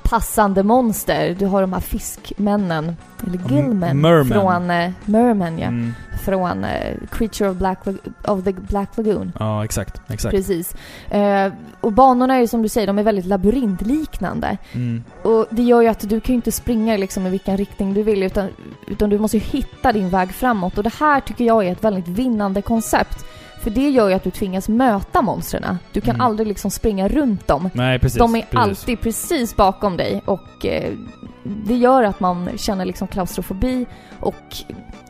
passande monster. Du har de här fiskmännen, eller gillmen, mermen. från eh, Merman ja. Mm. Från eh, Creature of, Black, of the Black Lagoon. Ja, exakt. Exakt. Precis. Eh, och banorna är ju som du säger, de är väldigt labyrintliknande. Mm. Och det gör ju att du kan ju inte springa liksom i vilken riktning du vill utan, utan du måste ju hitta din väg framåt. Och det här tycker jag är ett väldigt vinnande koncept. För det gör ju att du tvingas möta monstren. Du kan Mm. aldrig liksom springa runt dem. Nej, precis. De är precis. alltid precis bakom dig och eh, det gör att man känner liksom klaustrofobi och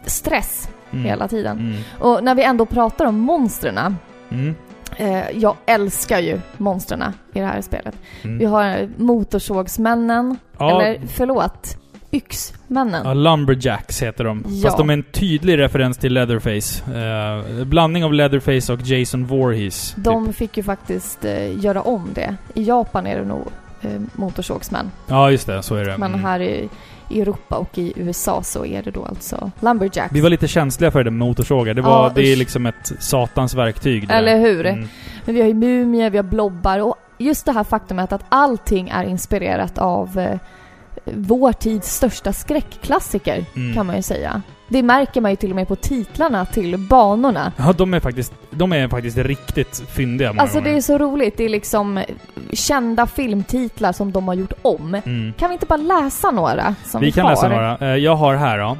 stress Mm. hela tiden. Mm. Och när vi ändå pratar om monstren Mm. eh, jag älskar ju monstren i det här spelet. Mm. Vi har motorsågsmännen, Ja, eller förlåt, yxmännen. Ja, Lumberjacks heter de. Ja. Fast de är en tydlig referens till Leatherface. Eh, blandning av Leatherface och Jason Voorhees. De Typ. fick ju faktiskt eh, göra om det. I Japan är det nog eh, motorsågsmän. Ja, just det. Så är det. Men Mm. här i, Europa och i USA så är det då alltså Lumberjacks. Vi var lite känsliga för det med motorsågar. Det, var, Ja, det är liksom ett satans verktyg. Eller hur? Mm. Men vi har ju mumier, vi har blobbar och just det här faktumet att allting är inspirerat av eh, vår tids största skräckklassiker, Mm. kan man ju säga. Det märker man ju till och med på titlarna till banorna. Ja, de är faktiskt, de är faktiskt riktigt fyndiga Alltså det gånger. är så roligt, det är liksom kända filmtitlar som de har gjort om. Mm. Kan vi inte bara läsa några som vi, Vi kan har? läsa några. Eh, Jag har här då.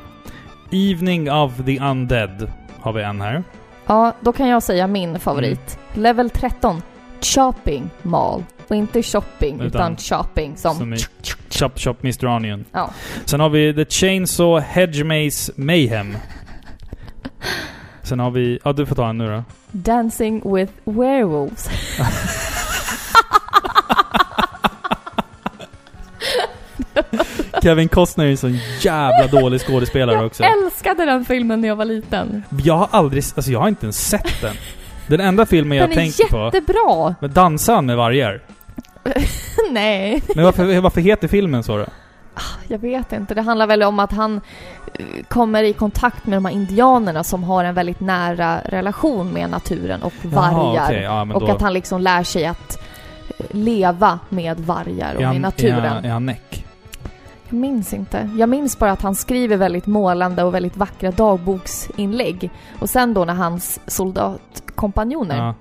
Evening of the Undead har vi en här. Ja, då kan jag säga min favorit. Mm. Level 13. Shopping Mall. Och inte shopping, utan, Utan- shopping som... Som i Chop Chop Mr. Onion. Ja. Sen har vi The Chainsaw Hedge Maze Mayhem. Sen har vi... Ja, du får ta en nu då. Dancing with werewolves. Kevin Costner är en sån jävla dålig skådespelare också. Jag älskade den filmen när jag var liten. Jag har aldrig... Alltså jag har inte ens sett den. Den enda filmen jag Den är tänker på... jättebra! Men dansar han med vargar? Nej, Men varför, varför heter filmen så då? jag vet inte. Det handlar väl om att han eh, kommer i kontakt med de här indianerna som har en väldigt nära relation med naturen och vargar. Jaha, okej. ja, och då, att han liksom lär sig att eh, leva med vargar och han, i naturen. Är han näck? Jag minns inte. Jag minns bara att han skriver väldigt målande och väldigt vackra dagboksinlägg. Och sen då när hans soldatkompanjoner Ja.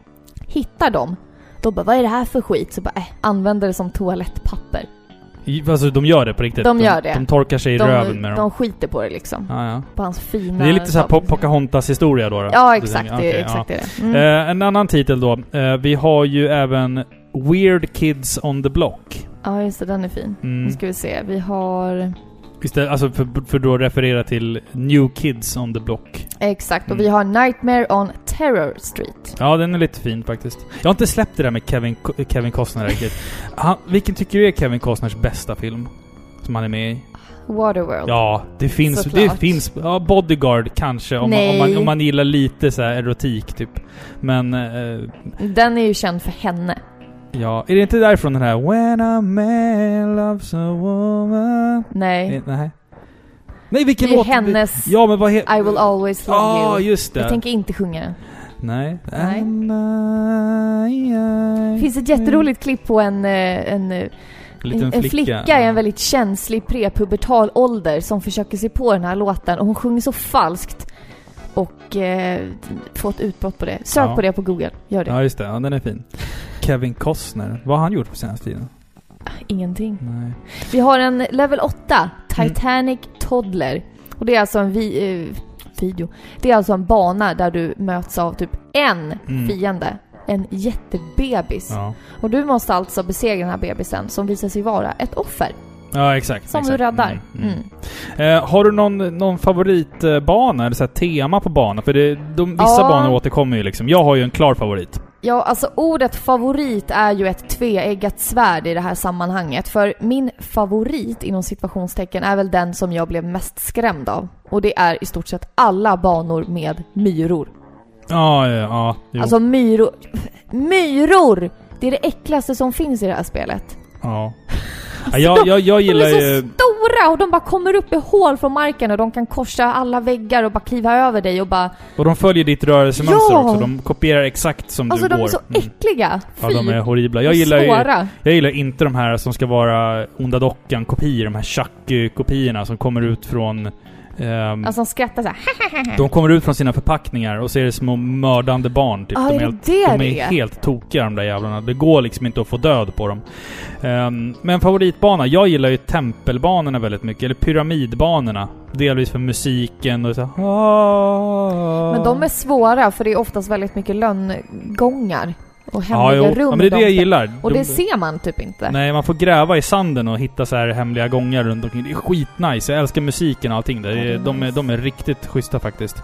hittar dem, då bara vad är det här för skit? Så bara äh, använder det som toalettpapper. I- Alltså de gör det på riktigt? De gör det. De torkar sig i röven De, med dem? de skiter på det liksom. Ja, ja. På hans fina... Det är lite såhär po. Pocahontas historia då? då Ja, exakt. tänker, det, exakt ja. det. Mm. Eh, en annan titel då. Eh, vi har ju även Weird Kids on the Block. Ja, just det. Den är fin. Mm. Nu ska vi se. Vi har... Istället, alltså för, för då referera till New Kids on the Block. Exakt. Och Mm. vi har Nightmare on Terror Street. Ja, den är lite fin faktiskt. Jag har inte släppt det där med Kevin, Kevin Costner riktigt. Han, vilken tycker du är Kevin Costners bästa film? Som han är med i? Waterworld. Ja, det finns... Såklart. Det finns... Ja, Bodyguard kanske. Om man, om, man, om man gillar lite så här erotik typ. Men... Eh, Den är ju känd för henne. Ja, är det inte därifrån den här When a man loves a woman... Nej. Eh, Nej. Nej, vilken Det är låt? hennes Ja, men vad. I will always love Ja, you. just det. Jag tänker inte sjunga. Nej. Nej. Det finns ett jätteroligt klipp på en, eh, en, eh, en, en flicka. flicka i en väldigt känslig prepubertal ålder som försöker sig på den här låten och hon sjunger så falskt. Och eh, får ett utbrott på det. Sök Ja. på det på Google. Gör det. Ja, just det. Ja, den är fin. Kevin Costner. Vad har han gjort på senaste tiden? Ingenting. Nej. Vi har en level 8, Mm. Titanic Toddler. Och det är alltså en vi, eh, video. Det är alltså en bana där du möts av typ en Mm. fiende. En jättebebis. Ja. Och du måste alltså besegra den här bebisen som visar sig vara ett offer. Ja, exakt. Som exakt. du räddar. Mm, Mm. mm. Eh, har du någon, någon favoritbana, eller så här tema på banan? För det, de, vissa Ja. banor återkommer ju liksom. Jag har ju en klar favorit. Ja, alltså ordet favorit är ju ett tveeggat svärd i det här sammanhanget. För min favorit inom situationstecken är väl den som jag blev mest skrämd av. Och det är i stort sett alla banor med myror. Ja, ja, ja. Jo. Alltså myror... Myror! Det är det äckligaste som finns i det här spelet. ja. Ja, jag, jag, jag De gillar är så ju... stora och de bara kommer upp i hål från marken och de kan korsa alla väggar och bara kliva över dig och bara... Och de följer ditt rörelsemönster Ja! också. De kopierar exakt som Alltså du de går. är så Mm. äckliga! Ja, Fy! de är horribla. Jag gillar ju... Jag gillar inte de här som ska vara Onda Dockan-kopior, de här Chucky-kopiorna som kommer ut från... ehm, Alltså de skrattar såhär. de kommer ut från sina förpackningar och så är det små mördande barn. Typ. Ja, de är det helt, det de det är är? helt tokiga de där jävlarna. Det går liksom inte att få död på dem. Ehm, men favoritbana? Jag gillar ju tempelbanorna väldigt mycket. Eller pyramidbanorna. Delvis för musiken och så ah. Men de är svåra för det är oftast väldigt mycket lönngångar och ja, hemliga jo. rum. ja, men det är det de jag gillar. Och de, det ser man typ inte. Nej, man får gräva i sanden och hitta så här hemliga gångar runt omkring. Det är skitnice. Jag älskar musiken och allting där. Ja, är de, är, nice. de är riktigt schyssta faktiskt.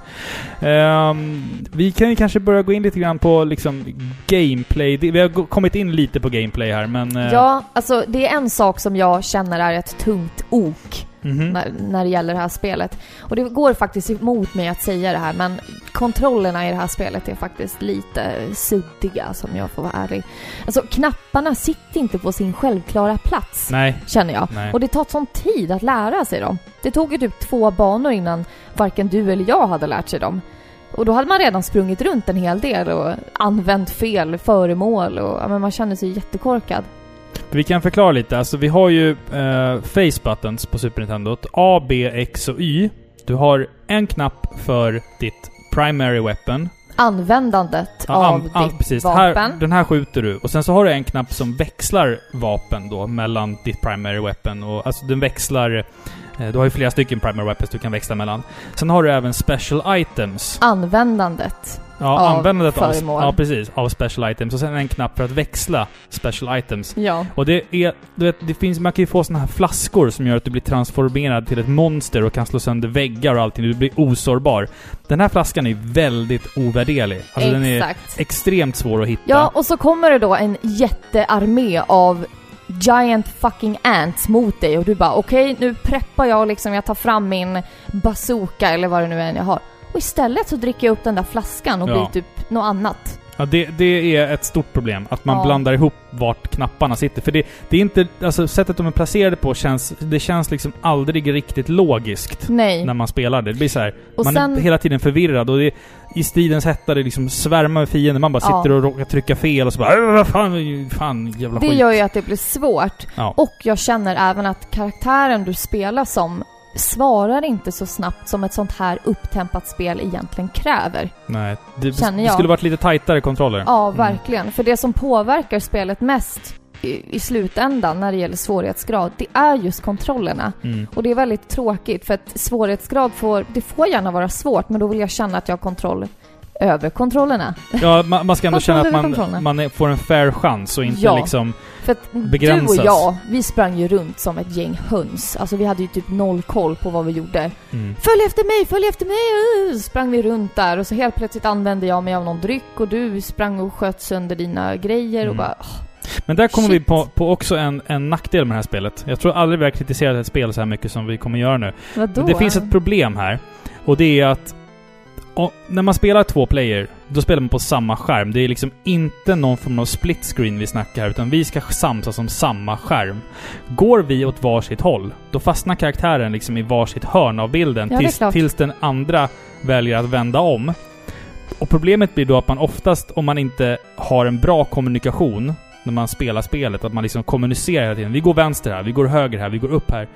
Ehm, vi kan ju kanske börja gå in lite grann på liksom gameplay. Vi har kommit in lite på gameplay här, men... eh, Ja, alltså det är en sak som jag känner är ett tungt ok mhm. när, när det gäller det här spelet. Och det går faktiskt emot mig att säga det här, men kontrollerna i det här spelet är faktiskt lite suddiga, som jag får vara ärlig. Alltså knapparna sitter inte på sin självklara plats, Nej. känner jag. Nej. Och det tar sån tid att lära sig dem. Det tog ju typ två banor innan varken du eller jag hade lärt sig dem. Och då hade man redan sprungit runt en hel del och använt fel föremål och ja, men man känner sig jättekorkad. Vi kan förklara lite. Alltså vi har ju eh, face buttons på Super Nintendo. A, B, X och Y. Du har en knapp för ditt primary weapon. Användandet Ja, av an- an- ditt precis. vapen. Här, den här skjuter du. Och sen så har du en knapp som växlar vapen då mellan ditt primary weapon. Och, alltså den växlar... eh, Du har ju flera stycken primary weapons du kan växla mellan. Sen har du även special items. Användandet. Ja, Av användandet av... föremål. Ja, precis. Av special items. Och sen en knapp för att växla special items. Ja. Och det är... Du vet, det finns... Man kan ju få såna här flaskor som gör att du blir transformerad till ett monster och kan slå sönder väggar och allting. Du blir osårbar. Den här flaskan är väldigt ovärderlig. Alltså den är Exakt. extremt svår att hitta. Ja, och så kommer det då en jättearmé av giant fucking ants mot dig och du bara okej, nu preppar jag liksom, jag tar fram min bazooka eller vad det nu är jag har. Och istället så dricker jag upp den där flaskan och Ja. blir typ något annat. Ja, det, det är ett stort problem. Att man Ja. blandar ihop vart knapparna sitter. För det, det är inte... Alltså sättet de är placerade på känns... Det känns liksom aldrig riktigt logiskt Nej. när man spelar det. Det blir så här, Och man sen, är hela tiden förvirrad och det, i stridens hetta det liksom svärmar med fiender. Man bara Ja. sitter och råkar trycka fel och så bara "Äh, fan, fan jävla det skit. gör ju att det blir svårt. Ja. Och jag känner även att karaktären du spelar som svarar inte så snabbt som ett sånt här upptempat spel egentligen kräver. Nej, det, Känner det jag. skulle varit lite tajtare kontroller. Ja, Mm. verkligen. För det som påverkar spelet mest i, i slutändan när det gäller svårighetsgrad, det är just kontrollerna. Mm. Och det är väldigt tråkigt för att svårighetsgrad får, det får gärna vara svårt, men då vill jag känna att jag har kontroll över kontrollerna. Ja, man, man ska ändå känna att man, man är, får en fair chans och inte Ja. liksom... För att du Begränsas. och jag, vi sprang ju runt som ett gäng höns. Alltså vi hade ju typ noll koll på vad vi gjorde. Mm. Följ efter mig, följ efter mig! Uh, sprang vi runt där och så helt plötsligt använde jag mig av någon dryck och du sprang och sköt sönder dina grejer och Mm. bara... åh, Men där kommer vi Shit. på, på också en, en nackdel med det här spelet. Jag tror aldrig vi har kritiserat ett spel så här mycket som vi kommer göra nu. vadå? Det finns ett problem här. Och det är att och när man spelar två player, då spelar man på samma skärm. Det är liksom inte någon form av split screen vi snackar här, utan vi ska samsas om samma skärm. Går vi åt varsitt håll, då fastnar karaktären liksom i varsitt hörn av bilden Ja, tills, tills den andra väljer att vända om. Och problemet blir då att man oftast, om man inte har en bra kommunikation när man spelar spelet, att man liksom kommunicerar hela tiden. Vi går vänster här, vi går höger här, vi går upp här.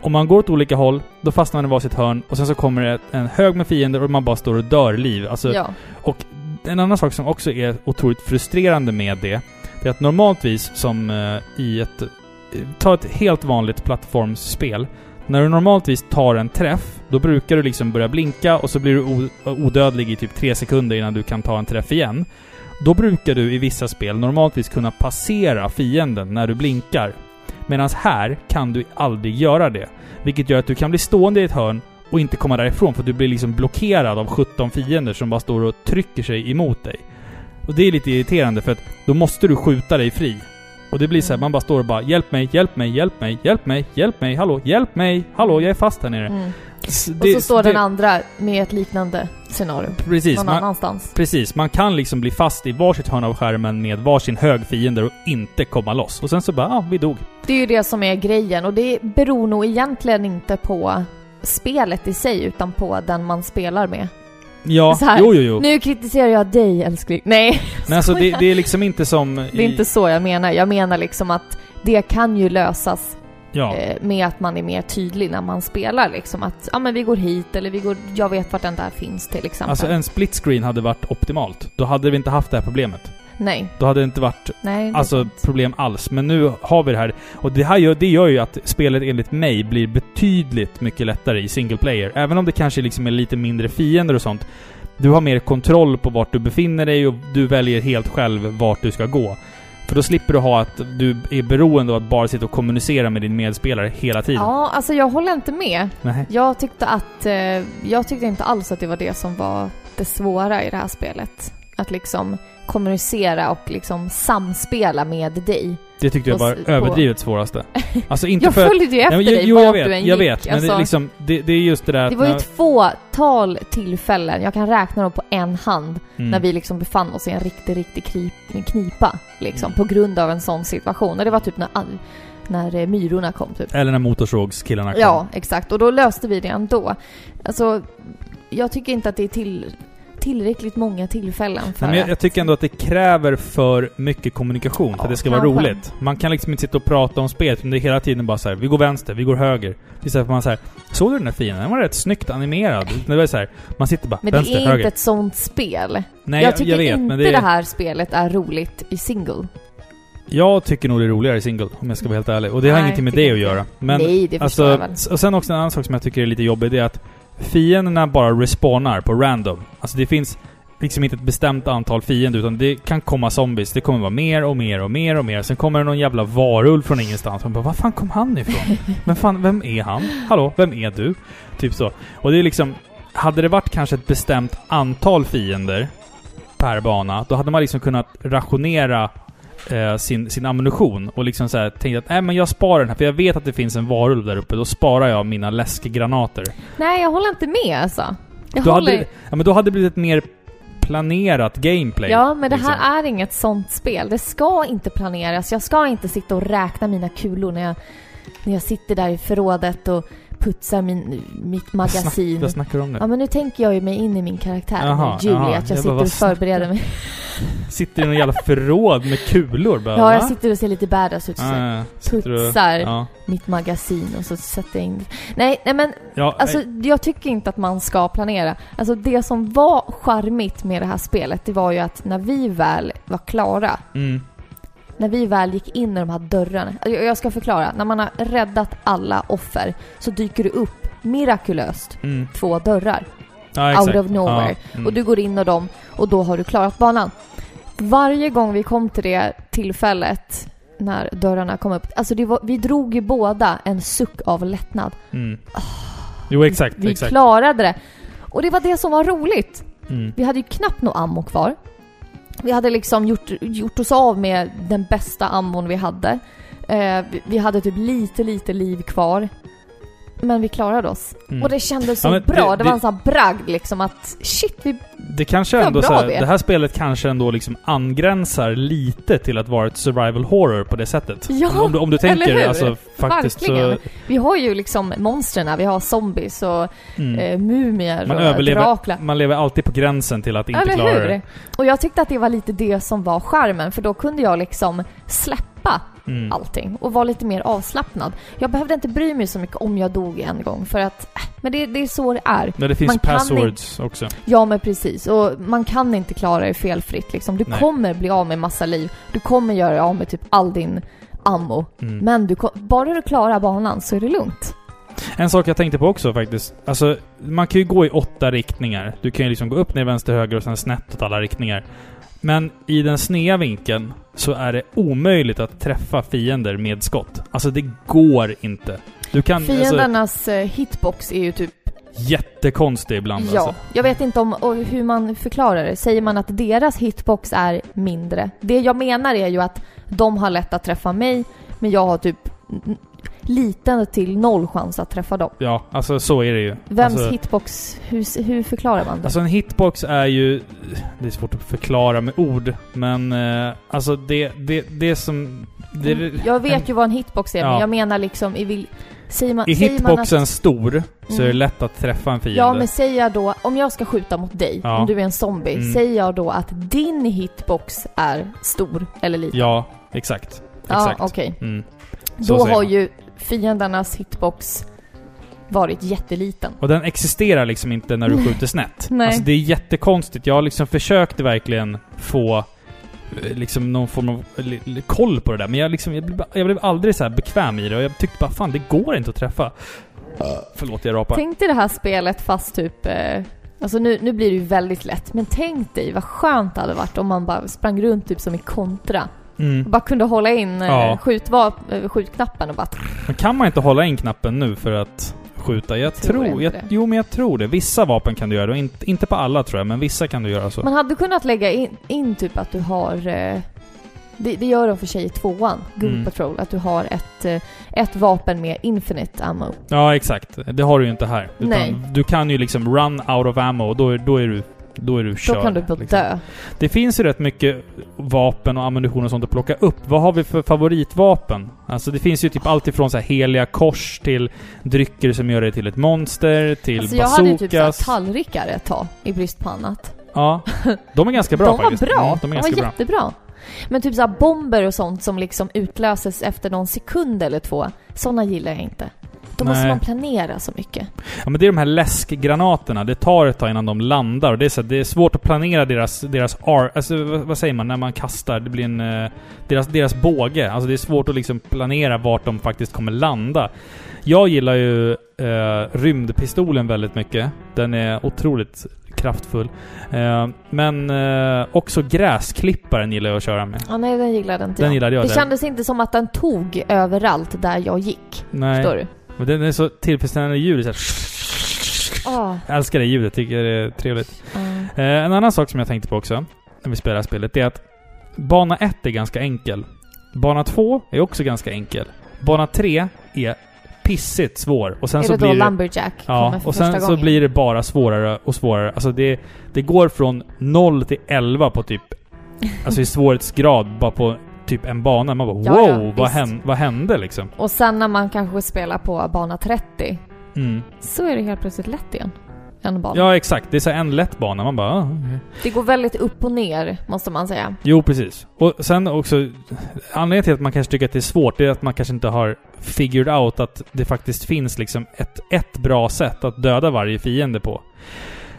Om man går åt olika håll, då fastnar man i varsitt hörn och sen så kommer det en hög med fiender och man bara står och dör liv. Alltså, Ja. Och en annan sak som också är otroligt frustrerande med det, det är att normaltvis som eh, i ett... eh, Ta ett helt vanligt plattformsspel. När du normaltvis tar en träff, då brukar du liksom börja blinka och så blir du odödlig i typ tre sekunder innan du kan ta en träff igen. Då brukar du i vissa spel normaltvis kunna passera fienden när du blinkar. Medan här kan du aldrig göra det. Vilket gör att du kan bli stående i ett hörn och inte komma därifrån för du blir liksom blockerad av 17 fiender som bara står och trycker sig emot dig. Och det är lite irriterande för att då måste du skjuta dig fri. Och det blir så här, man bara står och bara 'Hjälp mig, hjälp mig, hjälp mig, hjälp mig, hjälp mig, hallå, hjälp mig, hallå, jag är fast här nere' Mm. Och så står den det- andra med ett liknande scenario. Precis, någon man, annanstans. precis. Man kan liksom bli fast i varsitt hörn av skärmen med varsin hög fiender och inte komma loss. Och sen så bara, ja, vi dog. Det är ju det som är grejen och det beror nog egentligen inte på spelet i sig utan på den man spelar med. Ja, Så här, jo, jo, jo. Nu kritiserar jag dig älskling. Nej, Men alltså det, det är liksom inte som... det är inte så jag menar. Jag menar liksom att det kan ju lösas Ja. eh, med att man är mer tydlig när man spelar liksom. Att ja men vi går hit eller vi går, jag vet vart den där finns till exempel. Alltså en split screen hade varit optimalt. Då hade vi inte haft det här problemet. Nej, Då hade det inte varit nej. det alltså, problem alls. Men nu har vi det här. Och det här gör, det gör ju att spelet enligt mig blir betydligt mycket lättare i single player. Även om det kanske liksom är lite mindre fiender och sånt. Du har mer kontroll på vart du befinner dig och du väljer helt själv vart du ska gå. För då slipper du ha att du är beroende av att bara sitta och kommunicera med din medspelare hela tiden. Ja, alltså jag håller inte med. Nej. Jag tyckte att, eh, jag tyckte inte alls att det var det som var det svåra i det här spelet. Att liksom kommunicera och liksom samspela med dig. Det tyckte jag var på- överdrivet svåraste. Alltså inte Jag för följde ju efter Nej, dig jo, jag vet, du än jag gick. vet. Men Alltså, det, liksom, det, det är just det där det var ju när- ett fåtal tillfällen, jag kan räkna dem på en hand, Mm. när vi liksom befann oss i en riktig, riktig krip, knipa. Liksom, Mm. på grund av en sån situation. Och det var typ när, när eh, myrorna kom typ. Eller när motorsågskillarna kom. Ja, exakt. Och då löste vi det ändå. Alltså, jag tycker inte att det är till, tillräckligt många tillfällen för men jag, att- jag tycker ändå att det kräver för mycket kommunikation för Ja, att det ska vara kanske. roligt. Man kan liksom inte sitta och prata om spelet, utan det är hela tiden bara så här: vi går vänster, vi går höger. Istället för att man säger såg du den där fienden? Den var rätt snyggt animerad. Det var så här, man sitter bara Men det vänster, är höger. inte ett sånt spel. Nej, jag tycker jag vet, inte men det, det, är, här spelet är roligt i single. Jag tycker nog det är roligare i single, om jag ska vara helt ärlig. Och det har Nej, ingenting med det att göra. Men Nej, det alltså, jag väl. och sen också en annan sak som jag tycker är lite jobbig, det är att fienderna bara respawnar på random. Alltså det finns liksom inte ett bestämt antal fiender, utan det kan komma zombies. Det kommer vara mer och mer och mer och mer. Sen kommer det någon jävla varulv från ingenstans. Man bara, var fan kom han ifrån? Men fan, vem är han? Hallå, vem är du? Typ så. Och det är liksom... Hade det varit kanske ett bestämt antal fiender per bana, då hade man liksom kunnat rationera eh, sin, sin ammunition och liksom så här tänkt att nej men jag sparar den här för jag vet att det finns en varulv där uppe. Då sparar jag mina läskgranater. Nej, jag håller inte med alltså. Jag Då håller... hade, ja, men då hade det blivit ett mer planerat gameplay. Ja, men det här liksom. är inget sånt spel. Det ska inte planeras. Jag ska inte sitta och räkna mina kulor när jag, när jag sitter där i förrådet och putsar min, mitt magasin. Vad snackar du om nu? Ja, men nu tänker jag ju mig in i min karaktär, Jaha, Julie, jaha. att jag Jag bara, sitter vad och förbereder mig. Sitter i någon jävla förråd med kulor bara, Ja, va? jag sitter och ser lite badass ut. Så du- putsar Ja. mitt magasin och så sätter jag in... Nej, nej men Ja, Alltså, nej. jag tycker inte att man ska planera. Alltså, det som var charmigt med det här spelet, det var ju att när vi väl var klara, Mm. När vi väl gick in i de här dörrarna. alltså, Jag ska förklara. När man har räddat alla offer så dyker det upp mirakulöst Mm. två dörrar. Ja. Out of nowhere. Ja, mm. Och du går in i dem och då har du klarat banan. Varje gång vi kom till det tillfället när dörrarna kom upp, alltså var, vi drog ju båda en suck av lättnad. Mm. Jo, exakt. Vi exakt. klarade det. Och det var det som var roligt. Mm. Vi hade ju knappt något ammo kvar. Vi hade liksom gjort, gjort oss av med den bästa ammon vi hade. Eh, vi, vi hade typ lite, lite liv kvar. Men vi klarade oss. Mm. Och det kändes så Ja, bra. det- Det, var en sån bragd liksom att shit, vi... Det kanske ändå så här, det här spelet kanske ändå liksom angränsar lite till att vara ett survival horror på det sättet. Ja, om, du, om du eller tänker hur? alltså faktiskt Verkligen. så... Vi har ju liksom monstren, vi har zombies och Mm. eh, mumier Man och överlever, Dracula. man lever alltid på gränsen till att inte Eller klara hur? det. Och jag tyckte att det var lite det som var charmen, för då kunde jag liksom släppa Mm. allting och vara lite mer avslappnad. Jag behövde inte bry mig så mycket om jag dog en gång för att, äh, men det, det är så det är. Men det finns Man passwords också. Ja men precis, och man kan inte klara det felfritt liksom. Du Nej. kommer bli av med massa liv, du kommer göra av med typ all din ammo. Mm. Men du, bara du klarar banan så är det lugnt. En sak jag tänkte på också faktiskt. Alltså, man kan ju gå i åtta riktningar. Du kan ju liksom gå upp, ner, vänster, höger och sen snett åt alla riktningar. Men i den sneda vinkeln så är det omöjligt att träffa fiender med skott. Alltså det går inte. Du kan... Alltså, Fiendernas eh, hitbox är ju typ jättekonstig ibland Ja, alltså. jag vet inte om hur man förklarar det. Säger man att deras hitbox är mindre? Det jag menar är ju att de har lätt att träffa mig, men jag har typ... liten till noll chans att träffa dem. Ja, alltså så är det ju. Vems alltså, hitbox, hur, hur förklarar man det? Alltså en hitbox är ju... Det är svårt att förklara med ord, men eh, alltså det, det, det som... Det, Mm, jag vet ju vad en hitbox är, men Ja. jag menar liksom i vil, Säger man, Är hitboxen att, stor så är det Mm. lätt att träffa en fiende. Ja, men säger jag då, om jag ska skjuta mot dig, Ja. om du är en zombie, Mm. säger jag då att din hitbox är stor eller liten? Ja, exakt. Ja, Exakt. okej. Mm. Så Då har man. ju fiendernas hitbox varit jätteliten. Och den existerar liksom inte när du skjuter snett. Nej. Alltså det är jättekonstigt. Jag liksom försökte verkligen få eh, liksom någon form av li- koll på det där. Men jag, liksom, jag, blev, jag blev aldrig så här bekväm i det och jag tyckte bara fan det går inte att träffa. Förlåt jag rapar. Tänk dig det här spelet fast typ... Eh, alltså nu, nu blir det ju väldigt lätt, men tänk dig vad skönt det hade varit om man bara sprang runt typ som i kontra. Mm. Och bara kunde hålla in eh, Ja. eh, skjutknappen och bara... Men kan man inte hålla in knappen nu för att skjuta? Jag Tror tror... jag, det. jo men jag tror det. Vissa vapen kan du göra och inte, inte på alla tror jag, men vissa kan du göra så. Man hade kunnat lägga in, in typ att du har... Eh, det, det gör de för sig i tvåan, Gun Mm. Patrol, att du har ett, ett vapen med infinite ammo. Ja, exakt. Det har du ju inte här. Utan Nej. Du kan ju liksom run out of ammo och då, då är du... Då är du Då körd. kan du bara liksom. dö. Det finns ju rätt mycket vapen och ammunition och sånt att plocka upp. Vad har vi för favoritvapen? Alltså det finns ju typ allt ifrån så här heliga kors till drycker som gör det till ett monster, till Alltså jag hade ju typ bazookas. såhär tallrikar ett tag, i brist på annat. Ja. De är ganska bra de var faktiskt. bra. Mm, de ganska bra. jättebra. Men typ såhär bomber och sånt som liksom utlöses efter någon sekund eller två, såna gillar jag inte. Då måste Nej. man planera så mycket. Ja men det är de här läskgranaterna. Det tar ett tag innan de landar och det är, så, det är svårt att planera deras, deras ar, alltså vad, vad säger man när man kastar? Det blir en... eh, deras, deras båge. Alltså det är svårt att liksom planera vart de faktiskt kommer landa. Jag gillar ju eh, rymdpistolen väldigt mycket. Den är otroligt kraftfull. Eh, men eh, också gräsklipparen gillar jag att köra med. Ja, nej, den gillade inte Den jag. gillade jag. det den. kändes inte som att den tog överallt där jag gick. Nej. Förstår du? Men den är så tillfredsställande ljud. Så här, Ah, jag älskar det ljudet. Tycker det är trevligt. ah. Eh, en annan sak som jag tänkte på också, när vi spelar det här spelet, är att bana 1 är ganska enkel. Bana 2 är också ganska enkel. Bana 3 är pissigt svår. Och sen är så det blir då. Lumberjack Ja, och sen så gången? blir det bara svårare och svårare. Alltså det, det går från 0 till 11 på typ... Alltså i svårighetsgrad bara på typ en bana. Man bara Ja, ja, wow, vad, visst. hände, vad hände liksom? Och sen när man kanske spelar på bana 30, Mm. så är det helt plötsligt lätt igen. En bana. Ja, exakt. Det är så en lätt bana. Man bara... Ah, okej. Det går väldigt upp och ner, måste man säga. Jo, precis. Och sen också, anledningen till att man kanske tycker att det är svårt, det är att man kanske inte har figured out att det faktiskt finns liksom ett, ett bra sätt att döda varje fiende på.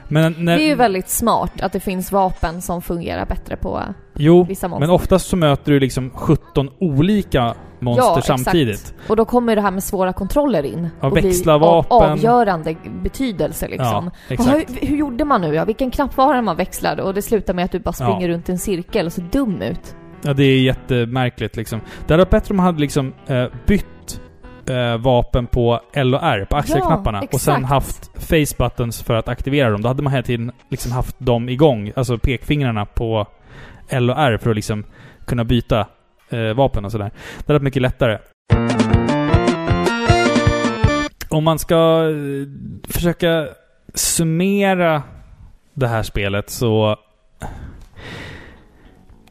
Men när... Det är ju väldigt smart att det finns vapen som fungerar bättre på Jo, vissa monster. men oftast så möter du liksom 17 olika monster Ja, exakt. samtidigt. Och då kommer det här med svåra kontroller in. Ja, och växla av- vapen. avgörande betydelse liksom. Ja, Och hur, exakt. hur gjorde man nu? Ja, vilken knapp var det man växlade? Och det slutar med att du bara springer Ja. runt i en cirkel och ser dum ut. Ja, det är jättemärkligt liksom. Det hade varit bättre om man hade liksom eh, bytt eh, vapen på L och R, på axelknapparna. Ja, och sen haft face buttons för att aktivera dem. Då hade man hela tiden liksom haft dem igång. Alltså pekfingrarna på L och R för att liksom kunna byta eh, vapen och sådär. Det hade varit mycket lättare. Om man ska eh, försöka summera det här spelet så...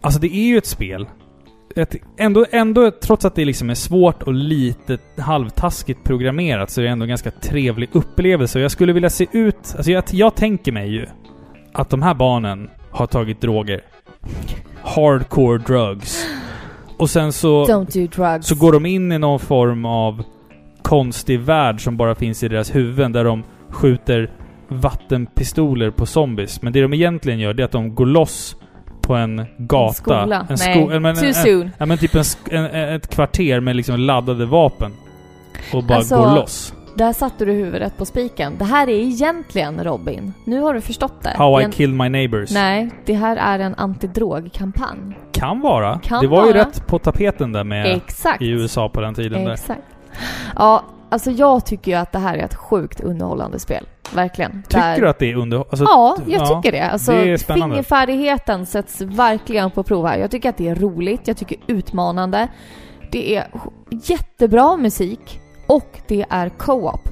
Alltså det är ju ett spel. Ett, ändå, ändå, trots att det liksom är svårt och lite halvtaskigt programmerat, så är det ändå en ganska trevlig upplevelse. Och jag skulle vilja se ut... Alltså jag, jag tänker mig ju att de här barnen har tagit droger. Hardcore drugs. Och sen så, Don't do drugs. så går de in i någon form av konstig värld som bara finns i deras huvuden, där de skjuter vattenpistoler på zombies. Men det de egentligen gör, det är att de går loss på en gata. En skola. En Nej, sko- men, too en, soon. Ja men typ en, en, ett kvarter med liksom laddade vapen. Och bara Alltså, går loss. Där satte du huvudet på spiken. Det här är egentligen Robin. Nu har du förstått det. How är I en- killed my neighbors. Nej, det här är en antidrogkampanj. Kan vara. Kan det var ju vara. rätt på tapeten där med Exakt. i USA på den tiden där. Exakt. Ja, alltså jag tycker ju att det här är ett sjukt underhållande spel. Verkligen. Tycker Där- du att det är under... Alltså, Ja, jag ja, tycker det. Alltså, det är spännande. fingerfärdigheten sätts verkligen på prov här. Jag tycker att det är roligt, jag tycker utmanande. Det är jättebra musik. och det är co-op.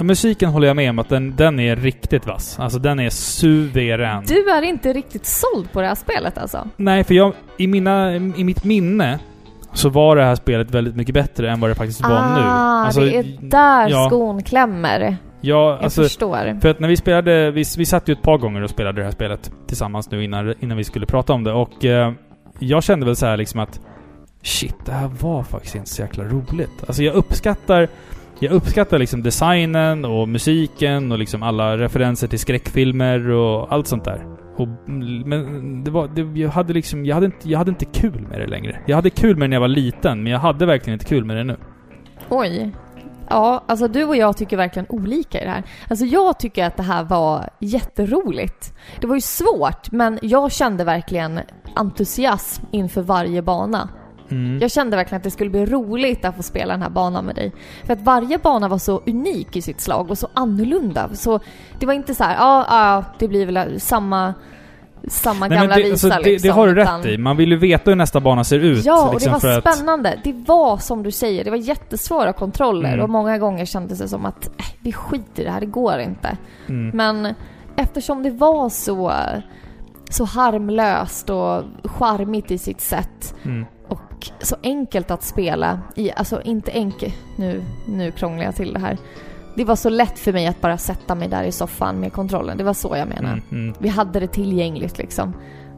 Musiken håller jag med om att den, den är riktigt vass. Alltså den är suverän. Du är inte riktigt såld på det här spelet alltså? Nej, för jag... I, mina, I mitt minne så var det här spelet väldigt mycket bättre än vad det faktiskt var ah, nu. Alltså, det är där ja. skon klämmer. Ja, Jag alltså... förstår. För att när vi spelade, vi, vi satt ju ett par gånger och spelade det här spelet tillsammans nu innan, innan vi skulle prata om det och eh, jag kände väl så här liksom att Shit, det här var faktiskt inte så jäkla roligt. Alltså jag uppskattar jag uppskattar liksom designen och musiken och liksom alla referenser till skräckfilmer och allt sånt där. Och, men det var, det, jag hade liksom, jag hade, inte, jag hade inte kul med det längre. Jag hade kul med det när jag var liten, men jag hade verkligen inte kul med det nu. Oj. Ja, alltså du och jag tycker verkligen olika i det här. Alltså jag tycker att det här var jätteroligt. Det var ju svårt, men jag kände verkligen entusiasm inför varje bana. Mm. Jag kände verkligen att det skulle bli roligt att få spela den här banan med dig. För att varje bana var så unik i sitt slag och så annorlunda. Så det var inte så här, ja, ja, det blir väl samma, samma Nej, gamla det, visa alltså, det, liksom. det har du utan- rätt i. Man vill ju veta hur nästa bana ser ut. Ja, och liksom, det för var att- spännande. Det var som du säger, det var jättesvåra kontroller Mm. och många gånger kändes det som att äh, vi skiter i det här, det går inte. Mm. Men eftersom det var så, så harmlöst och charmigt i sitt sätt Mm. och så enkelt att spela i, alltså inte enkelt, nu, nu krånglar jag till det här. Det var så lätt för mig att bara sätta mig där i soffan med kontrollen, det var så jag menar. Mm. Mm. Vi hade det tillgängligt liksom.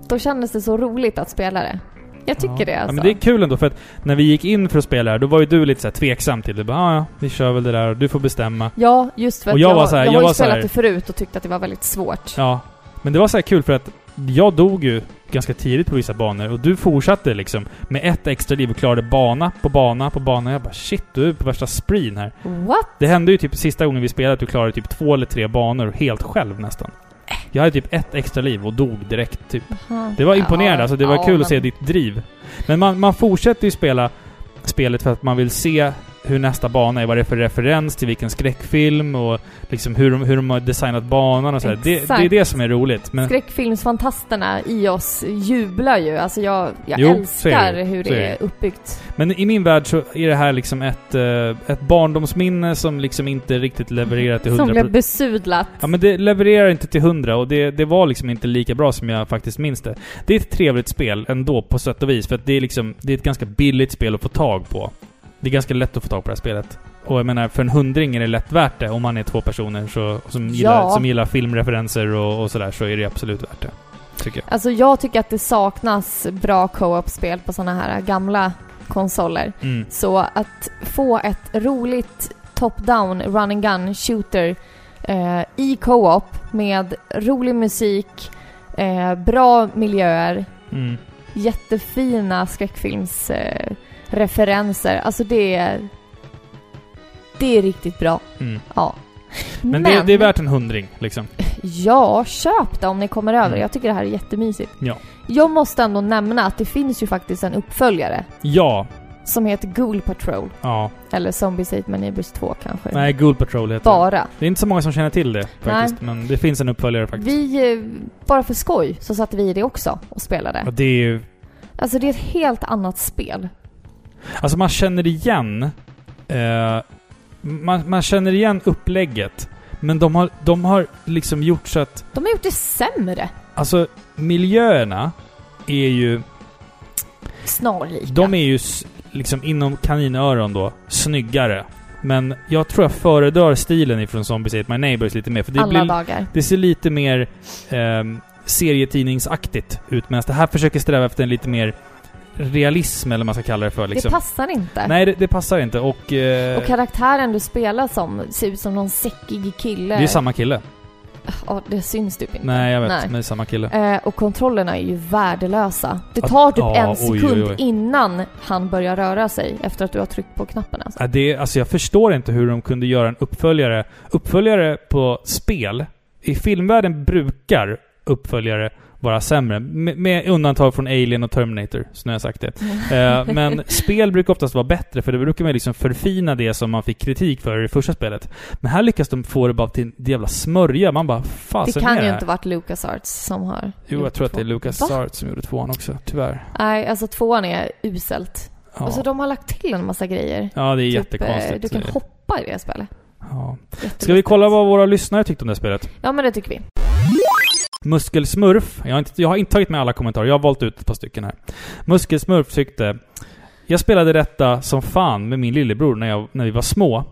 Då kändes det så roligt att spela det. Jag tycker ja. det alltså. Ja, men det är kul ändå för att när vi gick in för att spela här, då var ju du lite så här tveksam till det. Bara, "Ah, ja, vi kör väl det där och du får bestämma. Ja, just för att Och jag, jag var så här- jag jag har ju spelat det förut och tyckte att det var väldigt svårt. Ja. Men det var så här kul för att jag dog ju ganska tidigt på vissa banor och du fortsatte liksom med ett extra liv och klarade bana på bana på bana. Jag bara shit, du är på värsta spreen här. What? Det hände ju typ sista gången vi spelade att du klarade typ två eller tre banor helt själv nästan. Jag hade typ ett extra liv och dog direkt typ. Det var imponerande, Ja, alltså det var ja, kul men- att se ditt driv. Men man, man fortsätter ju spela spelet för att man vill se hur nästa bana är, vad det är för referens till vilken skräckfilm och liksom hur de, hur de har designat banan och sådär. Det, det är det som är roligt. Men, Skräckfilmsfantasterna i oss jublar ju. Alltså jag, jag Jo, älskar det. hur det är uppbyggt. men i min värld så är det här liksom ett, eh, ett barndomsminne som liksom inte riktigt levererar till Som 100%. blev besudlat. Ja men det levererar inte till 100 och det, det var liksom inte lika bra som jag faktiskt minns det. Det är ett trevligt spel ändå på sätt och vis för att det är liksom, det är ett ganska billigt spel att få tag på. Det är ganska lätt att få tag på det här spelet. Och jag menar, för en hundring är det lätt värt det om man är två personer så, som, gillar, Ja. som gillar filmreferenser och, och sådär så är det absolut värt det. Tycker jag. Alltså jag tycker att det saknas bra co-op-spel på såna här gamla konsoler. Mm. Så att få ett roligt top-down run and gun shooter eh, i co-op med rolig musik, eh, bra miljöer, Mm. jättefina skräckfilmsreferenser. Eh, referenser. alltså det är... Det är riktigt bra. Mm. Ja. Men, det, det är värt en hundring liksom. Ja, köp det om ni kommer över. Mm. Jag tycker det här är jättemysigt. Ja. Jag måste ändå nämna att det finns ju faktiskt en uppföljare Ja. som heter Ghoul Patrol. Ja. Eller Zombies My Neighbors 2 kanske. Nej, Ghoul Patrol heter det. Bara. Det är inte så många som känner till det faktiskt. Men det finns en uppföljare faktiskt. Vi, eh, bara för skoj, så satte vi det också och spelade. Och det är ju... Alltså det är ett helt annat spel. Alltså man känner igen... Eh, man, man känner igen upplägget. Men de har, de har liksom gjort så att... De har gjort det sämre. Alltså miljöerna är ju... Snarlika. De är ju liksom inom kaninöron då, snyggare. Men jag tror jag föredrar stilen ifrån Zombies Ate My Neighbors lite mer. För det, Alla blir, dagar. det ser lite mer ehm, serietidningsaktigt ut. Medan det här försöker sträva efter en lite mer realism, eller vad man ska kalla det för. Liksom. Det passar inte. Nej, det, det passar inte. Och... Eh, Och karaktären du spelar som ser ut som någon säckig kille. det är samma kille. Ja, det syns typ inte. Nej, jag vet. Nej. Men det är samma kille. Eh, och kontrollerna är ju värdelösa. Det tar typ ja, en sekund oj, oj. innan han börjar röra sig efter att du har tryckt på knappen alltså. Ja, det, alltså jag förstår inte hur de kunde göra en uppföljare. Uppföljare på spel. I filmvärlden brukar uppföljare vara sämre. Med, med undantag från Alien och Terminator, så nu har jag sagt det. Eh, men spel brukar oftast vara bättre, för det brukar man liksom förfina det som man fick kritik för i det första spelet. Men här lyckas de få det bara till en jävla smörja. Man bara, Det fasen kan är ju det inte här? varit LucasArts som har Jo, jag tror att det är. Lucas Va? Arts som gjorde tvåan också, tyvärr. Nej, alltså tvåan är uselt. Ja, Alltså de har lagt till en massa grejer. ja det är Typ, jättekonstigt. eh, Du kan hoppa i det spelet. ja. Ska vi kolla vad våra lyssnare tyckte om det spelet? Ja, men det tycker vi. Muskelsmurf. Jag har, inte, jag har inte tagit med alla kommentarer. Jag har valt ut ett par stycken här. Muskelsmurf tyckte... Jag spelade detta som fan med min lillebror när, jag, när vi var små.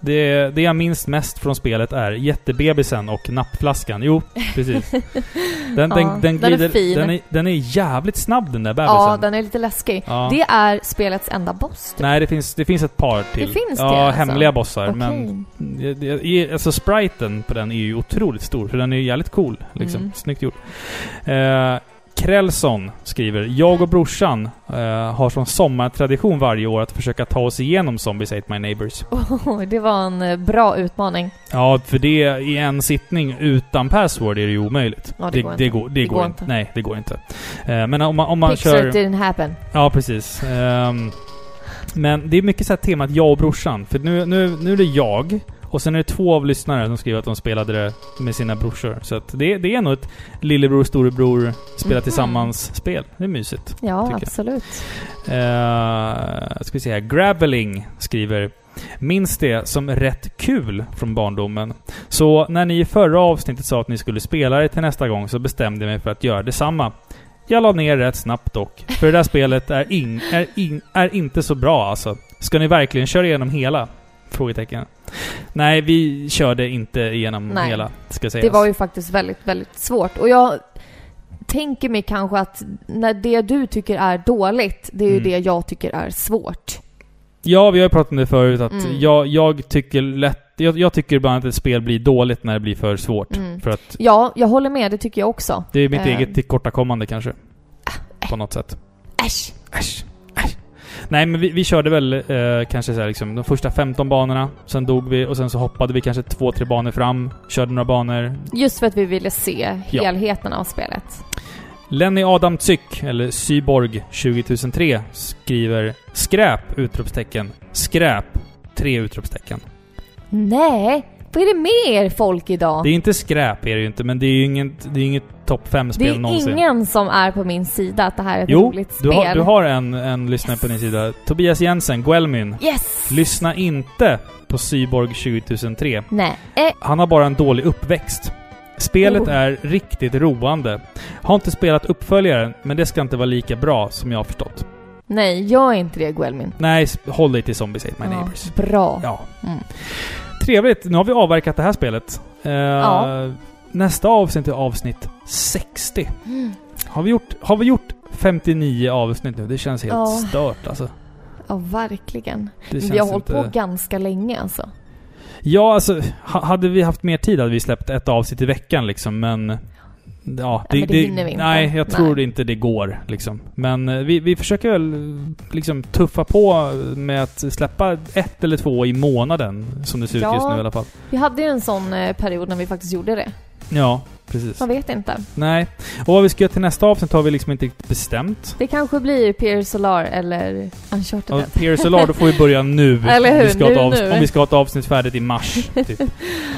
Det, det jag minns mest från spelet är jättebebisen och nappflaskan. Jo, precis. Den, Ja, den, den, den är glider, fin. Den är, den är jävligt snabb den där bebisen. Ja, den är lite läskig. Ja. Det är spelets enda boss. typ. Nej, det finns, det finns ett par till. Det finns det, Ja, alltså? hemliga bossar. Okej. Men alltså spriten på den är ju otroligt stor, för den är ju jävligt cool. Liksom. Mm. Snyggt gjort. Eh, Krellson skriver Jag och brorsan eh, har som sommartradition varje år att försöka ta oss igenom Zombies Ate My Neighbors. Oh, det var en eh, bra utmaning. Ja, för det i en sittning utan password är det ju omöjligt. Ja, det går det, inte. går, det, går inte. Nej, det går inte. Eh, men om man, om man Picture kör... didn't happen. Ja, precis. Ehm, men det är mycket så här temat jag och brorsan. För nu, nu, nu är det jag, och sen är det två av lyssnare som skriver att de spelade det med sina brorsor. Så att det, det är nog ett lillebror, storebror, spela Mhm. tillsammans-spel. Det är mysigt. Ja, Tycker jag. absolut. Uh, ska vi se här. Graveling skriver Minns det som rätt kul från barndomen. Så när ni i förra avsnittet sa att ni skulle spela det till nästa gång så bestämde jag mig för att göra detsamma. Jag la ner rätt snabbt dock. För det där spelet är, in, är, in, är inte så bra alltså. Ska ni verkligen köra igenom hela? Frågetecken. Nej, vi körde inte igenom Nej. hela, ska sägas. Det var ju faktiskt väldigt, väldigt svårt. Och jag tänker mig kanske att när det du tycker är dåligt, det är ju Mm. det jag tycker är svårt. Ja, vi har ju pratat om det förut att Mm. jag, jag tycker lätt... Jag, jag tycker ibland att ett spel blir dåligt när det blir för svårt. Mm. För att Ja, jag håller med. Det tycker jag också. det är mitt Eh. eget tillkortakommande kanske. På något sätt. Äsch! Äsch. Nej, men vi, vi körde väl eh, kanske så här, liksom, de första 15 banorna. Sen dog vi och sen så hoppade vi kanske två, tre banor fram. Körde några banor. Just för att vi ville se Ja. helheten av spelet. Lenny Adam Zyk, eller Syborg 20003, skriver skräp! Utropstecken. Skräp! Tre utropstecken. Nej! Vad är det med er folk idag? Det är inte skräp är det ju inte, men det är ju inget, det är inget topp Det 5-spel är någonsin. ingen som är på min sida att det här är ett Jo, roligt spel. du har, du har en, en lyssnare på din sida. Tobias Jensen, Guelmin. Yes! Lyssna inte på Syborg 20003. Nej. Eh, Han har bara en dålig uppväxt. Spelet Oh. är riktigt roande. Har inte spelat uppföljaren, men det ska inte vara lika bra som jag har förstått. nej, gör inte det Guelmin. Nej, håll dig till Zombies Ate My Ja, Neighbors. bra. Ja. Mm. Trevligt. Nu har vi avverkat det här spelet. Eh, Ja. Nästa avsnitt är avsnitt 60. Mm. Har vi gjort, har vi gjort 59 avsnitt nu? Det känns helt Ja. stört alltså. Ja, verkligen. Det Vi har hållit inte... på ganska länge alltså. Ja, alltså, ha, hade vi haft mer tid hade vi släppt ett avsnitt i veckan liksom, men... Ja, men det hinner vi inte. Nej, jag tror Nej. inte det går liksom. Men eh, vi, vi försöker väl liksom tuffa på med att släppa ett eller två i månaden, som det ser Ja. ut just nu i alla fall. Vi hade ju en sån eh, period när vi faktiskt gjorde det. Ja, precis. Man vet inte. Nej. Och vad vi ska göra till nästa avsnitt har vi liksom inte riktigt bestämt. Det kanske blir Pier Solar eller Uncharted. Ja, Pier Solar, då får vi börja nu. Eller hur? Vi ska Nu, avs- nu. Om vi ska ha ett avsnitt färdigt i mars. Typ. Eh,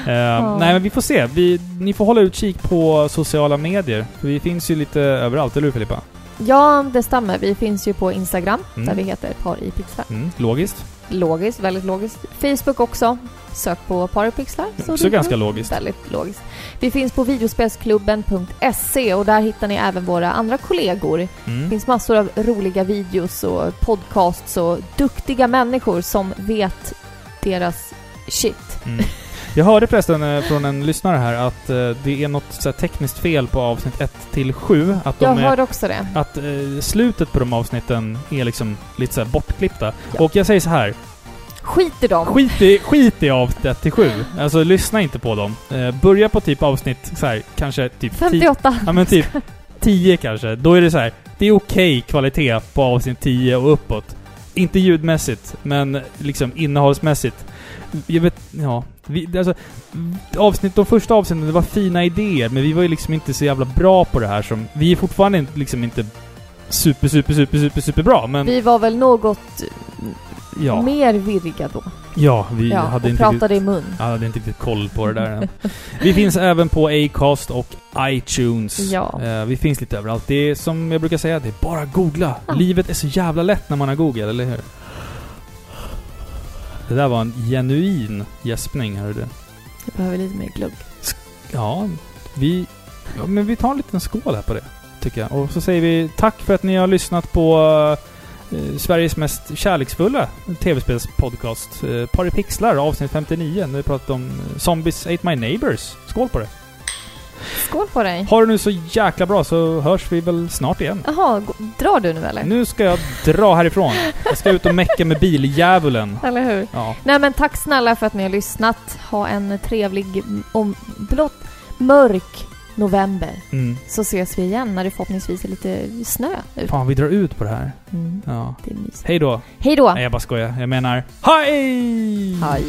Nej, men vi får se. Vi, ni får hålla utkik på sociala medier. Vi finns ju lite överallt, eller hur Filippa? Ja, det stämmer. Vi finns ju på Instagram, Mm. där vi heter Par i pixlar. Mm, logiskt. Logiskt, väldigt logiskt. Facebook också. Sök på Par i pixlar. så Också dyker ganska logiskt. Väldigt logiskt. Vi finns på videospelsklubben.se och där hittar ni även våra andra kollegor. Det Mm. finns massor av roliga videos och podcasts och duktiga människor som vet deras shit. Mm. Jag hörde förresten eh, från en lyssnare här att eh, det är något så tekniskt fel på avsnitt 1 till 7. Att, de Jag är, hörde också det. att eh, slutet på de avsnitten är liksom lite så bortklippta. Ja. Och jag säger så här. Skit i dem! Skit i, skit i avsnitt 1 till 7. Alltså lyssna inte på dem. Börja på typ avsnitt så här, kanske typ 10. 58! Ja men typ 10 kanske. Då är det så här. Det är okej kvalitet på avsnitt 10 och uppåt. Inte ljudmässigt, men liksom innehållsmässigt. Jag vet, ja. Vi, alltså, avsnitt, de första avsnitten, det var fina idéer, men vi var ju liksom inte så jävla bra på det här som... Vi är fortfarande inte, liksom inte super, super, super, super, super bra, men Vi var väl något ja. mer virriga då. Ja, vi ja, hade inte pratade i mun. Jag hade inte riktigt koll på det där än. Vi finns även på Acast och iTunes. Ja. Eh, vi finns lite överallt. Det är som jag brukar säga, det är bara googla. Ja. Livet är så jävla lätt när man har Google, eller hur? Det där var en genuin gäspning, hörru du. Jag behöver lite mer glugg. Ja, vi... Ja, men vi tar en liten skål här på det, tycker jag. Och så säger vi tack för att ni har lyssnat på eh, Sveriges mest kärleksfulla tv-spelspodcast. Eh, pixlar, avsnitt 59. När vi pratat om eh, Zombies Ate My Neighbors. Skål på det! Skål på dig! Ha det nu så jäkla bra så hörs vi väl snart igen. Jaha, drar du nu eller? Nu ska jag dra härifrån. Jag ska ut och mecka med bildjävulen. Eller hur? Ja. Nej men tack snälla för att ni har lyssnat. Ha en trevlig, om, förlåt, mörk november. Mm. Så ses vi igen när det förhoppningsvis är lite snö ute. Fan, vi drar ut på det här. Mm, Ja. det är mysigt. Hej då. Hej då! Nej, jag bara skojar. Jag menar, hej! Hej!